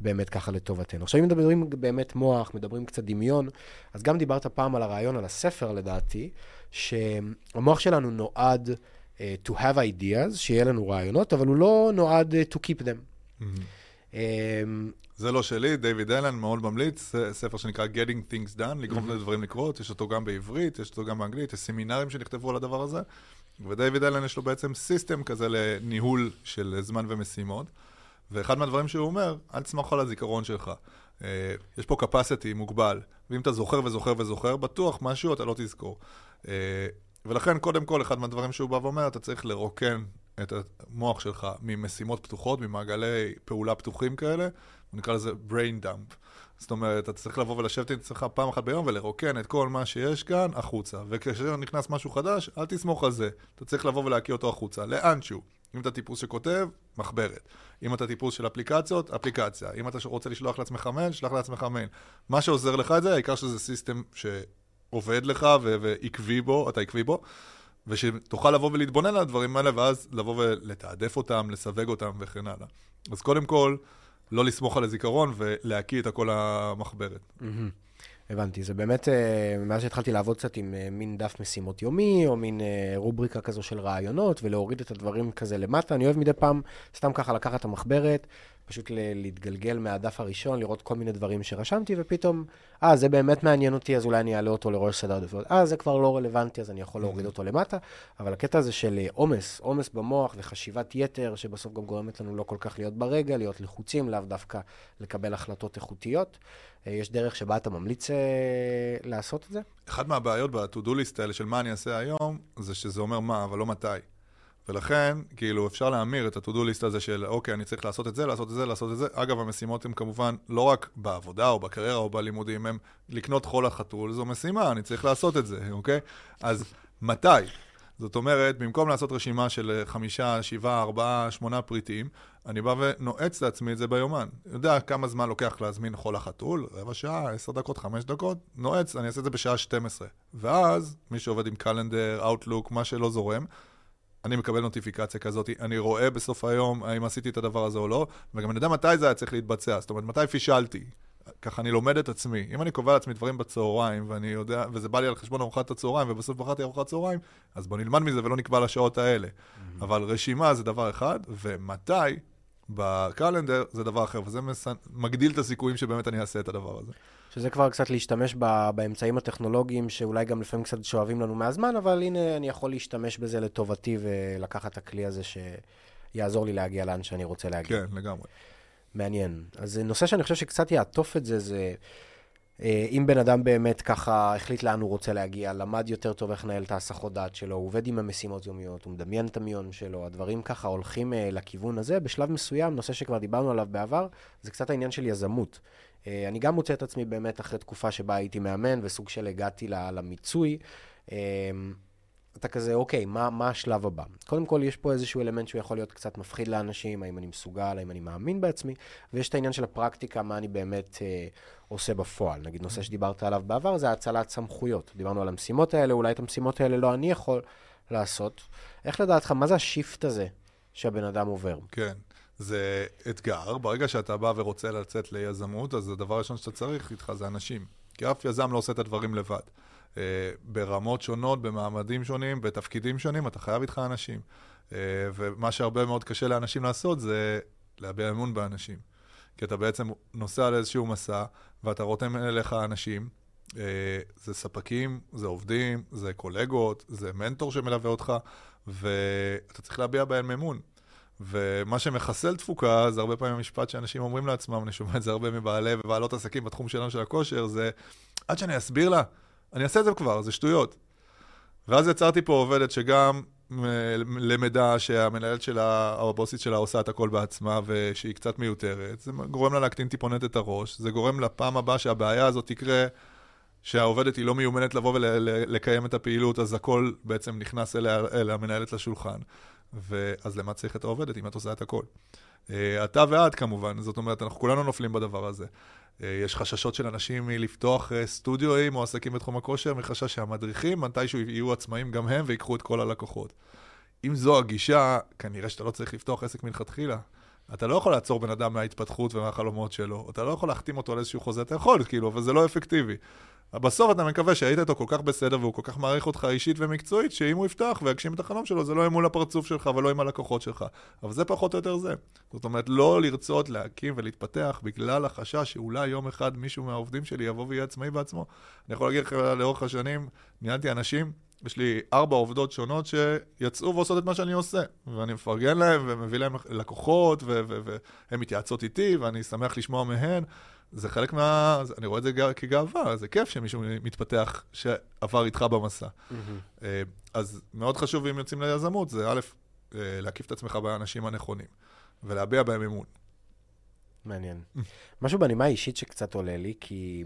באמת ככה לטובתנו. עכשיו, אם מדברים באמת מוח, מדברים קצת דמיון, אז גם דיברת פעם על הרעיון, על הספר לדעתי, שהמוח שלנו נועד uh, to have ideas, שיהיה לנו רעיונות, אבל הוא לא נועד uh, to keep them. Mm-hmm. Um, זה לא שלי, דיוויד אלן מאוד ממליץ, ספר שנקרא Getting Things Done, לגרום mm-hmm. לדברים לקרות, יש אותו גם בעברית, יש אותו גם באנגלית, יש סמינרים שנכתבו על הדבר הזה, ודייוויד אלן יש לו בעצם סיסטם כזה לניהול של זמן ומשימות, ואחד מהדברים שהוא אומר, אל תסמוך על הזיכרון שלך. Uh, יש פה capacity מוגבל, ואם אתה זוכר וזוכר וזוכר, בטוח משהו אתה לא תזכור. Uh, ולכן, קודם כל, אחד מהדברים שהוא בא ואומר, אתה צריך לרוקן את המוח שלך ממשימות פתוחות, ממעגלי פעולה פתוחים כאלה, נקרא לזה brain dump. זאת אומרת, אתה צריך לבוא ולשבת עם עצמך פעם אחת ביום ולרוקן את כל מה שיש כאן החוצה. וכאשר נכנס משהו חדש, אל תסמוך על זה. אתה צריך לבוא ולהקיא אותו החוצה, לאנשהו. אם אתה טיפוס שכותב, מחברת. אם אתה טיפוס של אפליקציות, אפליקציה. אם אתה רוצה לשלוח לעצמך מייל, שלח לעצמך מייל. מה שעוזר לך את זה, העיקר שזה system שעובד לך ועקבי בו, אתה עקבי בו. ושתוכל לבוא ולהתבונן על הדברים האלה, ואז לבוא ולתעדף אותם, לסווג אותם וכן הלאה. אז קודם כל, לא לסמוך על הזיכרון ולהקיא את הכל המחברת. הבנתי, זה באמת, אה, מאז שהתחלתי לעבוד קצת עם אה, מין דף משימות יומי, או מין אה, רובריקה כזו של רעיונות, ולהוריד את הדברים כזה למטה, אני אוהב מדי פעם סתם ככה לקחת את המחברת, פשוט להתגלגל מהדף הראשון, לראות כל מיני דברים שרשמתי, ופתאום, אה, זה באמת מעניין אותי, אז אולי אני אעלה אותו לראש סדר עדיפויות. אה, זה כבר לא רלוונטי, אז אני יכול להוריד אותו למטה. אבל הקטע הזה של עומס, עומס במוח וחשיבת יתר, שבסוף גם גורמת לנו לא כל כך להיות ברגע, להיות לחוצים, לאו דווקא לקבל החלטות איכותיות. אה, יש דרך שבה אתה ממליץ אה, לעשות את זה? אחת מהבעיות ב-to-do list האלה של מה אני אעשה היום, זה שזה אומר מה, אבל לא מתי. ולכן, כאילו, אפשר להמיר את ה-to-do list הזה של, אוקיי, אני צריך לעשות את זה, לעשות את זה, לעשות את זה. אגב, המשימות הן כמובן לא רק בעבודה או בקריירה או בלימודים, הן לקנות חול לחתול, זו משימה, אני צריך לעשות את זה, אוקיי? אז מתי? זאת אומרת, במקום לעשות רשימה של חמישה, שבעה, ארבעה, שמונה פריטים, אני בא ונועץ לעצמי את זה ביומן. יודע כמה זמן לוקח להזמין חול החתול? רבע שעה, עשר דקות, חמש דקות? נועץ, אני אעשה את זה בשעה 12. ואז, מי שעובד עם קלנדר, אאוטלוק, מה שלא זורם, אני מקבל נוטיפיקציה כזאת, אני רואה בסוף היום האם עשיתי את הדבר הזה או לא, וגם אני יודע מתי זה היה צריך להתבצע, זאת אומרת, מתי פישלתי. ככה אני לומד את עצמי. אם אני קובע לעצמי דברים בצהריים, ואני יודע, וזה בא לי על חשבון ארוחת הצהריים, ובסוף בחרתי ארוחת צהריים, אז בוא נלמד מזה ולא נקבע לשעות האלה. Mm-hmm. אבל רשימה זה דבר אחד, ומתי בקלנדר זה דבר אחר, וזה מס... מגדיל את הסיכויים שבאמת אני אעשה את הדבר הזה. שזה כבר קצת להשתמש ב... באמצעים הטכנולוגיים, שאולי גם לפעמים קצת שואבים לנו מהזמן, אבל הנה, אני יכול להשתמש בזה לטובתי ולקחת את הכלי הזה שיעזור לי להגיע לאן שאני רוצה להגיע. כן, לגמרי. מעניין. אז נושא שאני חושב שקצת יעטוף את זה, זה אה, אם בן אדם באמת ככה החליט לאן הוא רוצה להגיע, למד יותר טוב איך לנהל את ההסחות דעת שלו, הוא עובד עם המשימות יומיות, הוא מדמיין את המיון שלו, הדברים ככה הולכים uh, לכיוון הזה. בשלב מסוים, נושא שכבר דיברנו עליו בעבר, זה קצת העניין של יזמות. Uh, אני גם מוצא את עצמי באמת אחרי תקופה שבה הייתי מאמן, וסוג של הגעתי למיצוי. Uh, אתה כזה, אוקיי, מה, מה השלב הבא? קודם כל, יש פה איזשהו אלמנט שהוא יכול להיות קצת מפחיד לאנשים, האם אני מסוגל, האם אני מאמין בעצמי, ויש את העניין של הפרקטיקה, מה אני באמת אה, עושה בפועל. נגיד, נושא שדיברת עליו בעבר זה הצלת סמכויות. דיברנו על המשימות האלה, אולי את המשימות האלה לא אני יכול לעשות. איך לדעתך, מה זה השיפט הזה שהבן אדם עובר? כן. זה אתגר, ברגע שאתה בא ורוצה לצאת ליזמות, אז הדבר הראשון שאתה צריך איתך זה אנשים. כי אף יזם לא עושה את הדברים לבד. אה, ברמות שונות, במעמדים שונים, בתפקידים שונים, אתה חייב איתך אנשים. אה, ומה שהרבה מאוד קשה לאנשים לעשות זה להביע אמון באנשים. כי אתה בעצם נוסע על איזשהו מסע, ואתה רותם אליך אנשים, אה, זה ספקים, זה עובדים, זה קולגות, זה מנטור שמלווה אותך, ואתה צריך להביע בהם אמון. ומה שמחסל תפוקה, זה הרבה פעמים המשפט שאנשים אומרים לעצמם, אני שומע את זה הרבה מבעלי ובעלות עסקים בתחום שלנו של הכושר, זה עד שאני אסביר לה, אני אעשה את זה כבר, זה שטויות. ואז יצרתי פה עובדת שגם למדה שהמנהלת שלה, או הבוסית שלה עושה את הכל בעצמה ושהיא קצת מיותרת. זה גורם לה להקטין טיפונת את הראש. זה גורם לפעם הבאה שהבעיה הזאת תקרה, שהעובדת היא לא מיומנת לבוא ולקיים את הפעילות, אז הכל בעצם נכנס אליה, אל המנהלת לשולחן. ואז למה צריך את העובדת אם את עושה את הכל? אה, אתה ואת כמובן, זאת אומרת, אנחנו כולנו נופלים בדבר הזה. אה, יש חששות של אנשים מלפתוח אה, סטודיואים או עסקים בתחום הכושר, מחשש שהמדריכים מתישהו יהיו עצמאים גם הם ויקחו את כל הלקוחות. אם זו הגישה, כנראה שאתה לא צריך לפתוח עסק מלכתחילה. אתה לא יכול לעצור בן אדם מההתפתחות ומהחלומות שלו, אתה לא יכול להחתים אותו על איזשהו חוזה, אתה יכול, כאילו, אבל זה לא אפקטיבי. בסוף אתה מקווה שהיית איתו כל כך בסדר והוא כל כך מעריך אותך אישית ומקצועית, שאם הוא יפתח ויגשים את החלום שלו, זה לא יהיה מול הפרצוף שלך ולא עם הלקוחות שלך. אבל זה פחות או יותר זה. זאת אומרת, לא לרצות להקים ולהתפתח בגלל החשש שאולי יום אחד מישהו מהעובדים שלי יבוא ויהיה עצמאי בעצמו. אני יכול להגיד לך, לאורך השנים, ניהלתי אנשים, יש לי ארבע עובדות שונות שיצאו ועושות את מה שאני עושה. ואני מפרגן להם ומביא להם לקוחות, והן מתייעצות איתי, ואני שמח לשמוע מהן. זה חלק מה... אני רואה את זה כגאווה, זה כיף שמישהו מתפתח שעבר איתך במסע. Mm-hmm. אז מאוד חשוב אם יוצאים ליזמות, זה א', אה, להקיף את עצמך באנשים הנכונים, ולהביע בהם אמון. מעניין. משהו בנימה אישית שקצת עולה לי, כי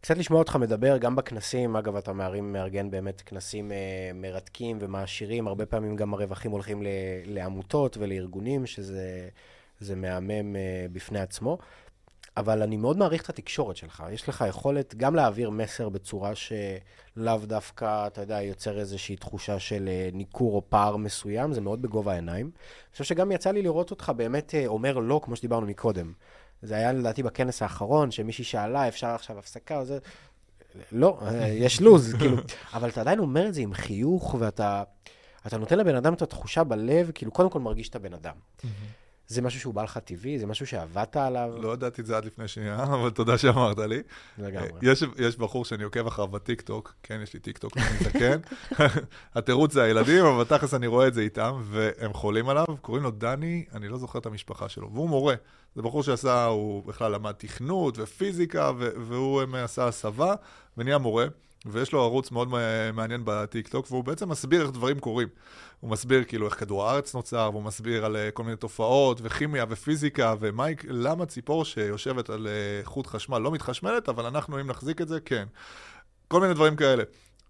קצת לשמוע אותך מדבר גם בכנסים, אגב, אתה מערים, מארגן באמת כנסים אה, מרתקים ומעשירים, הרבה פעמים גם הרווחים הולכים ל, לעמותות ולארגונים, שזה מהמם אה, בפני עצמו. אבל אני מאוד מעריך את התקשורת שלך. יש לך יכולת גם להעביר מסר בצורה שלאו דווקא, אתה יודע, יוצר איזושהי תחושה של אה, ניכור או פער מסוים, זה מאוד בגובה העיניים. אני חושב שגם יצא לי לראות אותך באמת אה, אומר לא, כמו שדיברנו מקודם. זה היה לדעתי בכנס האחרון, שמישהי שאלה, אפשר עכשיו הפסקה או זה... לא, אה, יש לו"ז, כאילו. אבל אתה עדיין אומר את זה עם חיוך, ואתה אתה נותן לבן אדם את התחושה בלב, כאילו, קודם כל מרגיש את הבן אדם. זה משהו שהוא בא לך טבעי? זה משהו שעבדת עליו? לא ידעתי את זה עד לפני שנייה, אבל תודה שאמרת לי. לגמרי. יש, יש בחור שאני עוקב אחריו בטיקטוק, כן, יש לי טיקטוק, אני מתקן. התירוץ זה הילדים, אבל תכלס אני רואה את זה איתם, והם חולים עליו, קוראים לו דני, אני לא זוכר את המשפחה שלו, והוא מורה. זה בחור שעשה, הוא בכלל למד תכנות ופיזיקה, והוא עשה הסבה, ונהיה מורה. ויש לו ערוץ מאוד מעניין בטיקטוק, והוא בעצם מסביר איך דברים קורים. הוא מסביר כאילו איך כדור הארץ נוצר, והוא מסביר על אה, כל מיני תופעות, וכימיה ופיזיקה, ולמה ציפור שיושבת על אה, חוט חשמל לא מתחשמלת, אבל אנחנו, אם נחזיק את זה, כן. כל מיני דברים כאלה.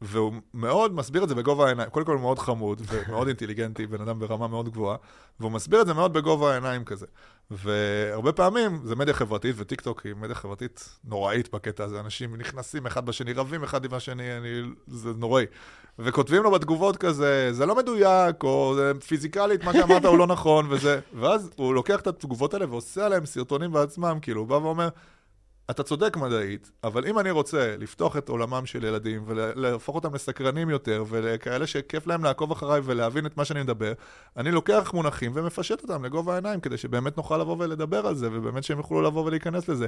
והוא מאוד מסביר את זה בגובה העיניים. קודם כל הוא מאוד חמוד ומאוד אינטליגנטי, בן אדם ברמה מאוד גבוהה, והוא מסביר את זה מאוד בגובה העיניים כזה. והרבה פעמים זה מדיה חברתית, וטיקטוק היא מדיה חברתית נוראית בקטע הזה. אנשים נכנסים אחד בשני, רבים אחד עם השני, אני, זה נוראי. וכותבים לו בתגובות כזה, זה לא מדויק, או זה פיזיקלית, מה שאמרת הוא לא נכון, וזה... ואז הוא לוקח את התגובות האלה ועושה עליהם סרטונים בעצמם, כאילו, הוא בא ואומר, אתה צודק מדעית, אבל אם אני רוצה לפתוח את עולמם של ילדים ולהפוך אותם לסקרנים יותר ולכאלה שכיף להם לעקוב אחריי ולהבין את מה שאני מדבר, אני לוקח מונחים ומפשט אותם לגובה העיניים כדי שבאמת נוכל לבוא ולדבר על זה ובאמת שהם יוכלו לבוא ולהיכנס לזה.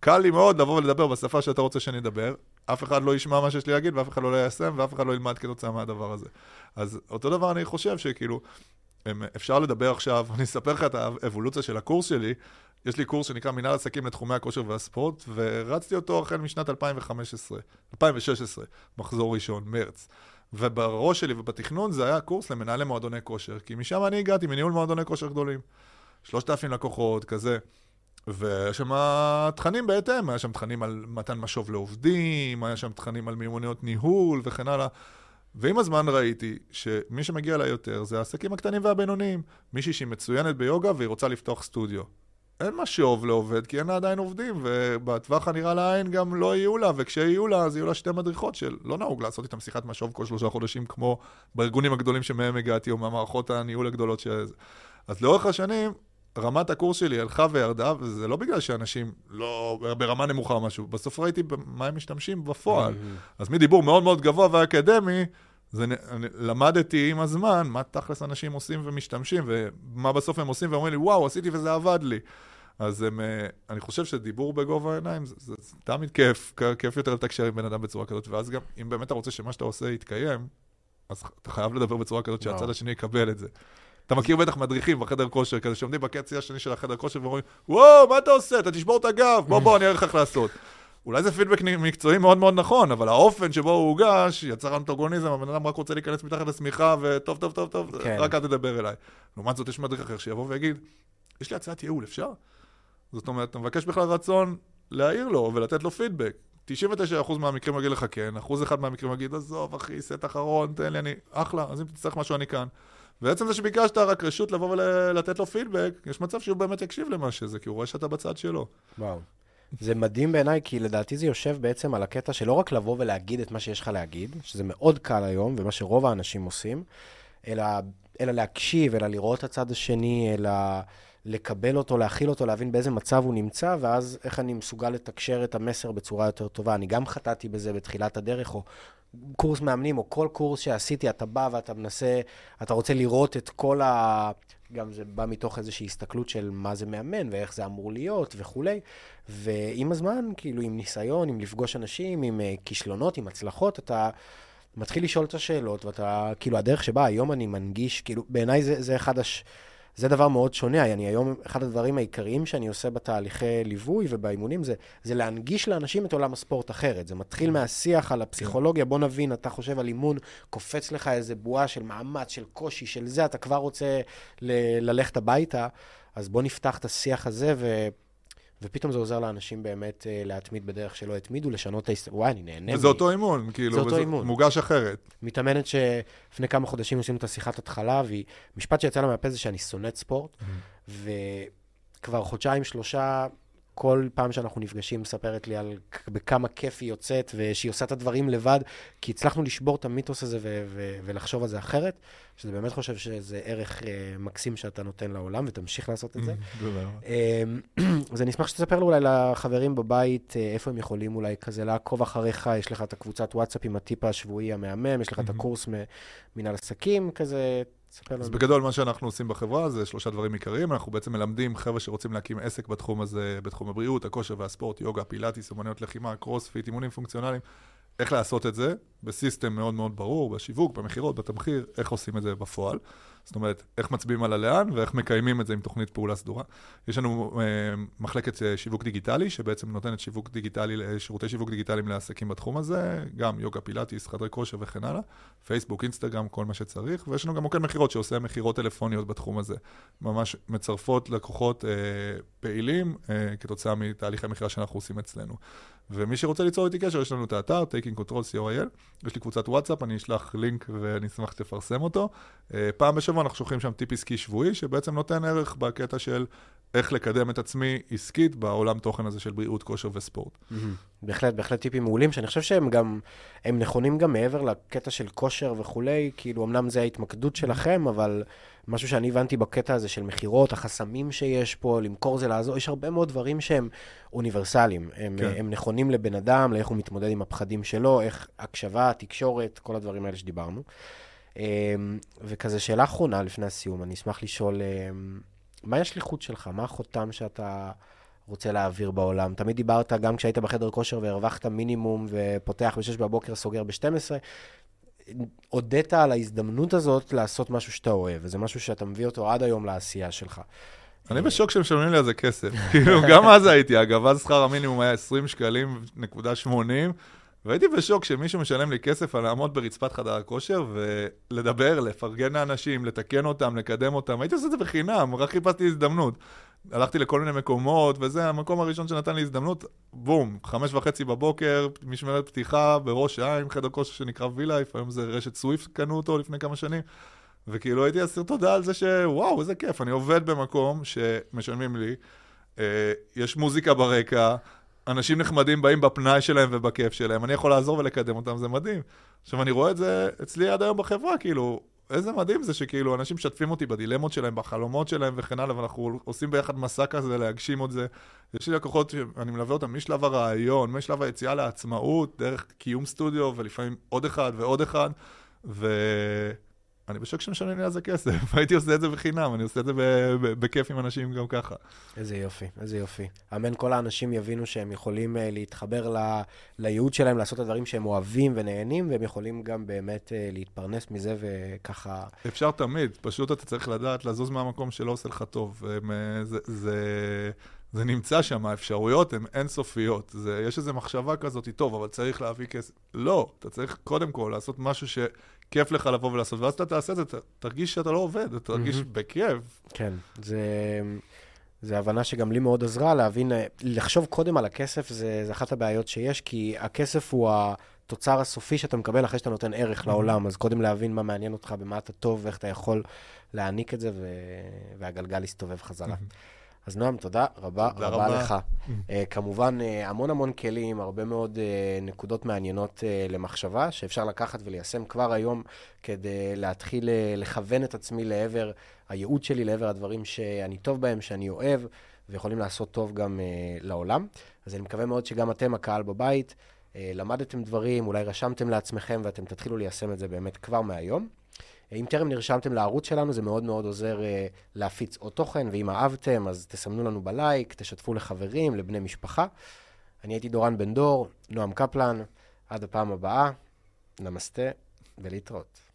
קל לי מאוד לבוא ולדבר בשפה שאתה רוצה שאני אדבר, אף אחד לא ישמע מה שיש לי להגיד ואף אחד לא יישם ואף אחד לא ילמד כתוצאה מהדבר הזה. אז אותו דבר אני חושב שכאילו... אפשר לדבר עכשיו, אני אספר לך את האבולוציה של הקורס שלי, יש לי קורס שנקרא מנהל עסקים לתחומי הכושר והספורט, ורצתי אותו החל משנת 2015, 2016, מחזור ראשון, מרץ. ובראש שלי ובתכנון זה היה קורס למנהלי מועדוני כושר, כי משם אני הגעתי, מניהול מועדוני כושר גדולים. 3,000 לקוחות, כזה. והיה שם תכנים בהתאם, היה שם תכנים על מתן משוב לעובדים, היה שם תכנים על מיומנויות ניהול וכן הלאה. ועם הזמן ראיתי שמי שמגיע אליי יותר זה העסקים הקטנים והבינוניים. מישהי שהיא מצוינת ביוגה והיא רוצה לפתוח סטודיו. אין מה שאוב לעובד, כי אין לה עדיין עובדים, ובטווח הנראה לעין גם לא יהיו לה, וכשיהיו לה, אז יהיו לה שתי מדריכות של לא נהוג לעשות איתם שיחת משוב כל שלושה חודשים, כמו בארגונים הגדולים שמהם הגעתי, או מהמערכות הניהול הגדולות של זה. אז לאורך השנים, רמת הקורס שלי הלכה וירדה, וזה לא בגלל שאנשים לא ברמה נמוכה או משהו, בסוף ראיתי במה הם משתמשים בפועל. Mm-hmm. אז מדיבור מאוד מאוד גבוה ואקדמי, זה, אני, למדתי עם הזמן מה תכלס אנשים עושים ומשתמשים, ומה בסוף הם עושים, ואומרים לי, וואו, עשיתי וזה עבד לי. אז הם, אה, אני חושב שדיבור בגובה העיניים זה, זה, זה תמיד כיף, כיף יותר לתקשר עם בן אדם בצורה כזאת, ואז גם, אם באמת אתה רוצה שמה שאתה עושה יתקיים, אז אתה חייב לדבר בצורה כזאת שהצד השני יקבל את זה. אתה מכיר בטח מדריכים בחדר כושר כזה, שעומדים בקצי השני של החדר כושר ואומרים, וואו, מה אתה עושה? אתה תשבור את הגב, בוא בוא, אני אראה לך איך לעשות. אולי זה פידבק מקצועי מאוד מאוד נכון, אבל האופן שבו הוא הוגש, יצר אנטוגוניזם, הבן אדם רק רוצה להיכנס מתחת לשמיכה, וטוב, טוב, טוב, טוב, כן. רק אל תדבר אליי. לעומת זאת, יש מדריך אחר שיבוא ויגיד, יש לי הצעת ייעול, אפשר? זאת אומרת, אתה מבקש בכלל רצון להעיר לו ולתת לו פידבק. 99% מהמקרים יגיד לך כן, אחוז אחד מהמקרים יגיד, עזוב אחי, סט אחרון, תן לי, אני אחלה, אז אם תצטרך משהו אני כאן. ועצם זה שביקשת רק רשות לבוא ולתת לו פידבק, יש מצב שהוא באמת יקשיב למה שזה, כי הוא רואה שאתה בצד שלו. וואו. זה מדהים בעיניי, כי לדעתי זה יושב בעצם על הקטע של לא רק לבוא ולהגיד את מה שיש לך להגיד, שזה מאוד קל היום, ומה שרוב האנשים עושים, אלא, אלא להקשיב, אלא לראות את הצד השני, אלא לקבל אותו, להכיל אותו, להבין באיזה מצב הוא נמצא, ואז איך אני מסוגל לתקשר את המסר בצורה יותר טובה. אני גם חטאתי בזה בתחילת הדרך, או קורס מאמנים, או כל קורס שעשיתי, אתה בא ואתה מנסה, אתה רוצה לראות את כל ה... גם זה בא מתוך איזושהי הסתכלות של מה זה מאמן ואיך זה אמור להיות וכולי. ועם הזמן, כאילו, עם ניסיון, עם לפגוש אנשים, עם uh, כישלונות, עם הצלחות, אתה מתחיל לשאול את השאלות, ואתה, כאילו, הדרך שבה היום אני מנגיש, כאילו, בעיניי זה, זה אחד הש... זה דבר מאוד שונה. אני היום, אחד הדברים העיקריים שאני עושה בתהליכי ליווי ובאימונים זה, זה להנגיש לאנשים את עולם הספורט אחרת. זה מתחיל כן. מהשיח על הפסיכולוגיה. בוא נבין, אתה חושב על אימון, קופץ לך איזה בועה של מאמץ, של קושי, של זה, אתה כבר רוצה ל- ללכת הביתה. אז בוא נפתח את השיח הזה, ו... ופתאום זה עוזר לאנשים באמת uh, להתמיד בדרך שלא התמידו, לשנות את ההסתכלות. וואי, אני נהנה. זה אותו אימון, כאילו, זה אותו אימון. מוגש אחרת. מתאמנת שלפני כמה חודשים עשינו את השיחת התחלה, והיא, משפט שיצא לה מהפה זה שאני שונאת ספורט, mm-hmm. וכבר חודשיים, שלושה, כל פעם שאנחנו נפגשים, מספרת לי על בכמה כיף היא יוצאת, ושהיא עושה את הדברים לבד, כי הצלחנו לשבור את המיתוס הזה ו- ו- ולחשוב על זה אחרת, שזה באמת חושב שזה ערך uh, מקסים שאתה נותן לעולם, ותמשיך לעשות את זה. אמ, אז אני אשמח שתספר לו אולי לחברים בבית, uh, איפה הם יכולים אולי כזה לעקוב אחריך, יש לך את הקבוצת וואטסאפ עם הטיפ השבועי המהמם, יש לך את הקורס מנהל עסקים, כזה, אז בגדול, מה שאנחנו עושים בחברה זה שלושה דברים עיקריים. אנחנו בעצם מלמדים חבר'ה שרוצים להקים עסק בתחום הזה, בתחום הבריאות, הכושר והספורט, יוגה, פילאטיס, אומנויות לחימה, קרוספיט, אימונים פונקציונליים. איך לעשות את זה ב system מאוד מאוד ברור, בשיווק, במכירות, בתמחיר, איך עושים את זה בפועל. זאת אומרת, איך מצביעים על הלאן ואיך מקיימים את זה עם תוכנית פעולה סדורה. יש לנו אה, מחלקת אה, שיווק דיגיטלי, שבעצם נותנת שיווק דיגיטלי, אה, שירותי שיווק דיגיטליים לעסקים בתחום הזה, גם יוגה פילאטיס, חדרי כושר וכן הלאה, פייסבוק, אינסטגרם, כל מה שצריך, ויש לנו גם מוקד מכירות שעושה מכירות טלפוניות בתחום הזה. ממש מצרפות לקוחות אה, פעילים אה, כתוצאה מתהליכי מכירה שאנחנו עושים אצלנו. ומי שרוצה ליצור איתי קשר, יש לנו את האתר, Taking Control co.il, יש לי קבוצת וואטסאפ, אני אשלח לינק ואני אשמח שתפרסם אותו. אה, פעם בשבוע אנחנו שולחים שם טיפ עסקי שבועי, שבעצם נותן ערך בקטע של איך לקדם את עצמי עסקית בעולם תוכן הזה של בריאות, כושר וספורט. בהחלט, בהחלט טיפים מעולים, שאני חושב שהם גם, הם נכונים גם מעבר לקטע של כושר וכולי, כאילו, אמנם זה ההתמקדות שלכם, אבל משהו שאני הבנתי בקטע הזה של מכירות, החסמים שיש פה, למכור זה לעזור, יש הרבה מאוד דברים שהם אוניברסליים. הם, כן. הם נכונים לבן אדם, לאיך הוא מתמודד עם הפחדים שלו, איך הקשבה, תקשורת, כל הדברים האלה שדיברנו. אמ, וכזה שאלה אחרונה לפני הסיום, אני אשמח לשאול, מהי השליחות שלך? מה החותם שאתה רוצה להעביר בעולם? תמיד דיברת, גם כשהיית בחדר כושר והרווחת מינימום ופותח ב-6 בבוקר, סוגר ב-12, הודית על ההזדמנות הזאת לעשות משהו שאתה אוהב, וזה משהו שאתה מביא אותו עד היום לעשייה שלך. אני בשוק שהם משלמים לי על זה כסף. כאילו, גם אז הייתי, אגב, אז שכר המינימום היה 20 שקלים נקודה 80, והייתי בשוק שמישהו משלם לי כסף על לעמוד ברצפת חדר הכושר ולדבר, לפרגן לאנשים, לתקן אותם, לקדם אותם. הייתי עושה את זה בחינם, רק חיפשתי הזדמנות. הלכתי לכל מיני מקומות, וזה המקום הראשון שנתן לי הזדמנות, בום, חמש וחצי בבוקר, משמרת פתיחה בראש העין, חדר כושר שנקרא וילייף, היום זה רשת סוויפט, קנו אותו לפני כמה שנים. וכאילו הייתי אסיר תודה על זה שוואו, איזה כיף, אני עובד במקום שמשלמים לי, אה, יש מוזיקה ברקע, אנשים נחמדים באים בפנאי שלהם ובכיף שלהם, אני יכול לעזור ולקדם אותם, זה מדהים. עכשיו, אני רואה את זה אצלי עד היום בחברה, כאילו, איזה מדהים זה שכאילו אנשים משתפים אותי בדילמות שלהם, בחלומות שלהם וכן הלאה, ואנחנו עושים ביחד מסע כזה להגשים את זה. יש לי לקוחות שאני מלווה אותם משלב הרעיון, משלב היציאה לעצמאות, דרך קיום סטודיו, ולפעמים עוד אחד ועוד אחד, ו... אני בשוק שמשלמים לי על זה כסף, הייתי עושה את זה בחינם, אני עושה את זה בכיף עם אנשים גם ככה. איזה יופי, איזה יופי. אמן כל האנשים יבינו שהם יכולים uh, להתחבר ל, לייעוד שלהם, לעשות את הדברים שהם אוהבים ונהנים, והם יכולים גם באמת uh, להתפרנס מזה וככה... אפשר תמיד, פשוט אתה צריך לדעת לזוז מהמקום שלא עושה לך טוב. uh, זה, זה, זה נמצא שם, האפשרויות הן אינסופיות. זה, יש איזו מחשבה כזאת, טוב, אבל צריך להביא כסף. לא, אתה צריך קודם כל לעשות משהו ש... כיף לך לבוא ולעשות, ואז אתה תעשה את זה, תרגיש שאתה לא עובד, אתה תרגיש mm-hmm. בכיף. כן, זה... זה הבנה שגם לי מאוד עזרה להבין, לחשוב קודם על הכסף, זה, זה אחת הבעיות שיש, כי הכסף הוא התוצר הסופי שאתה מקבל אחרי שאתה נותן ערך mm-hmm. לעולם, אז קודם להבין מה מעניין אותך, במה אתה טוב, ואיך אתה יכול להעניק את זה, ו... והגלגל יסתובב חזרה. Mm-hmm. אז נועם, תודה רבה תודה רבה רבה. לך. Uh, כמובן, uh, המון המון כלים, הרבה מאוד uh, נקודות מעניינות uh, למחשבה, שאפשר לקחת וליישם כבר היום כדי להתחיל uh, לכוון את עצמי לעבר הייעוד שלי, לעבר הדברים שאני טוב בהם, שאני אוהב, ויכולים לעשות טוב גם uh, לעולם. אז אני מקווה מאוד שגם אתם, הקהל בבית, uh, למדתם דברים, אולי רשמתם לעצמכם, ואתם תתחילו ליישם את זה באמת כבר מהיום. אם טרם נרשמתם לערוץ שלנו, זה מאוד מאוד עוזר uh, להפיץ עוד תוכן, ואם אהבתם, אז תסמנו לנו בלייק, תשתפו לחברים, לבני משפחה. אני הייתי דורן בן דור, נועם קפלן, עד הפעם הבאה, נמסטה ולהתראות.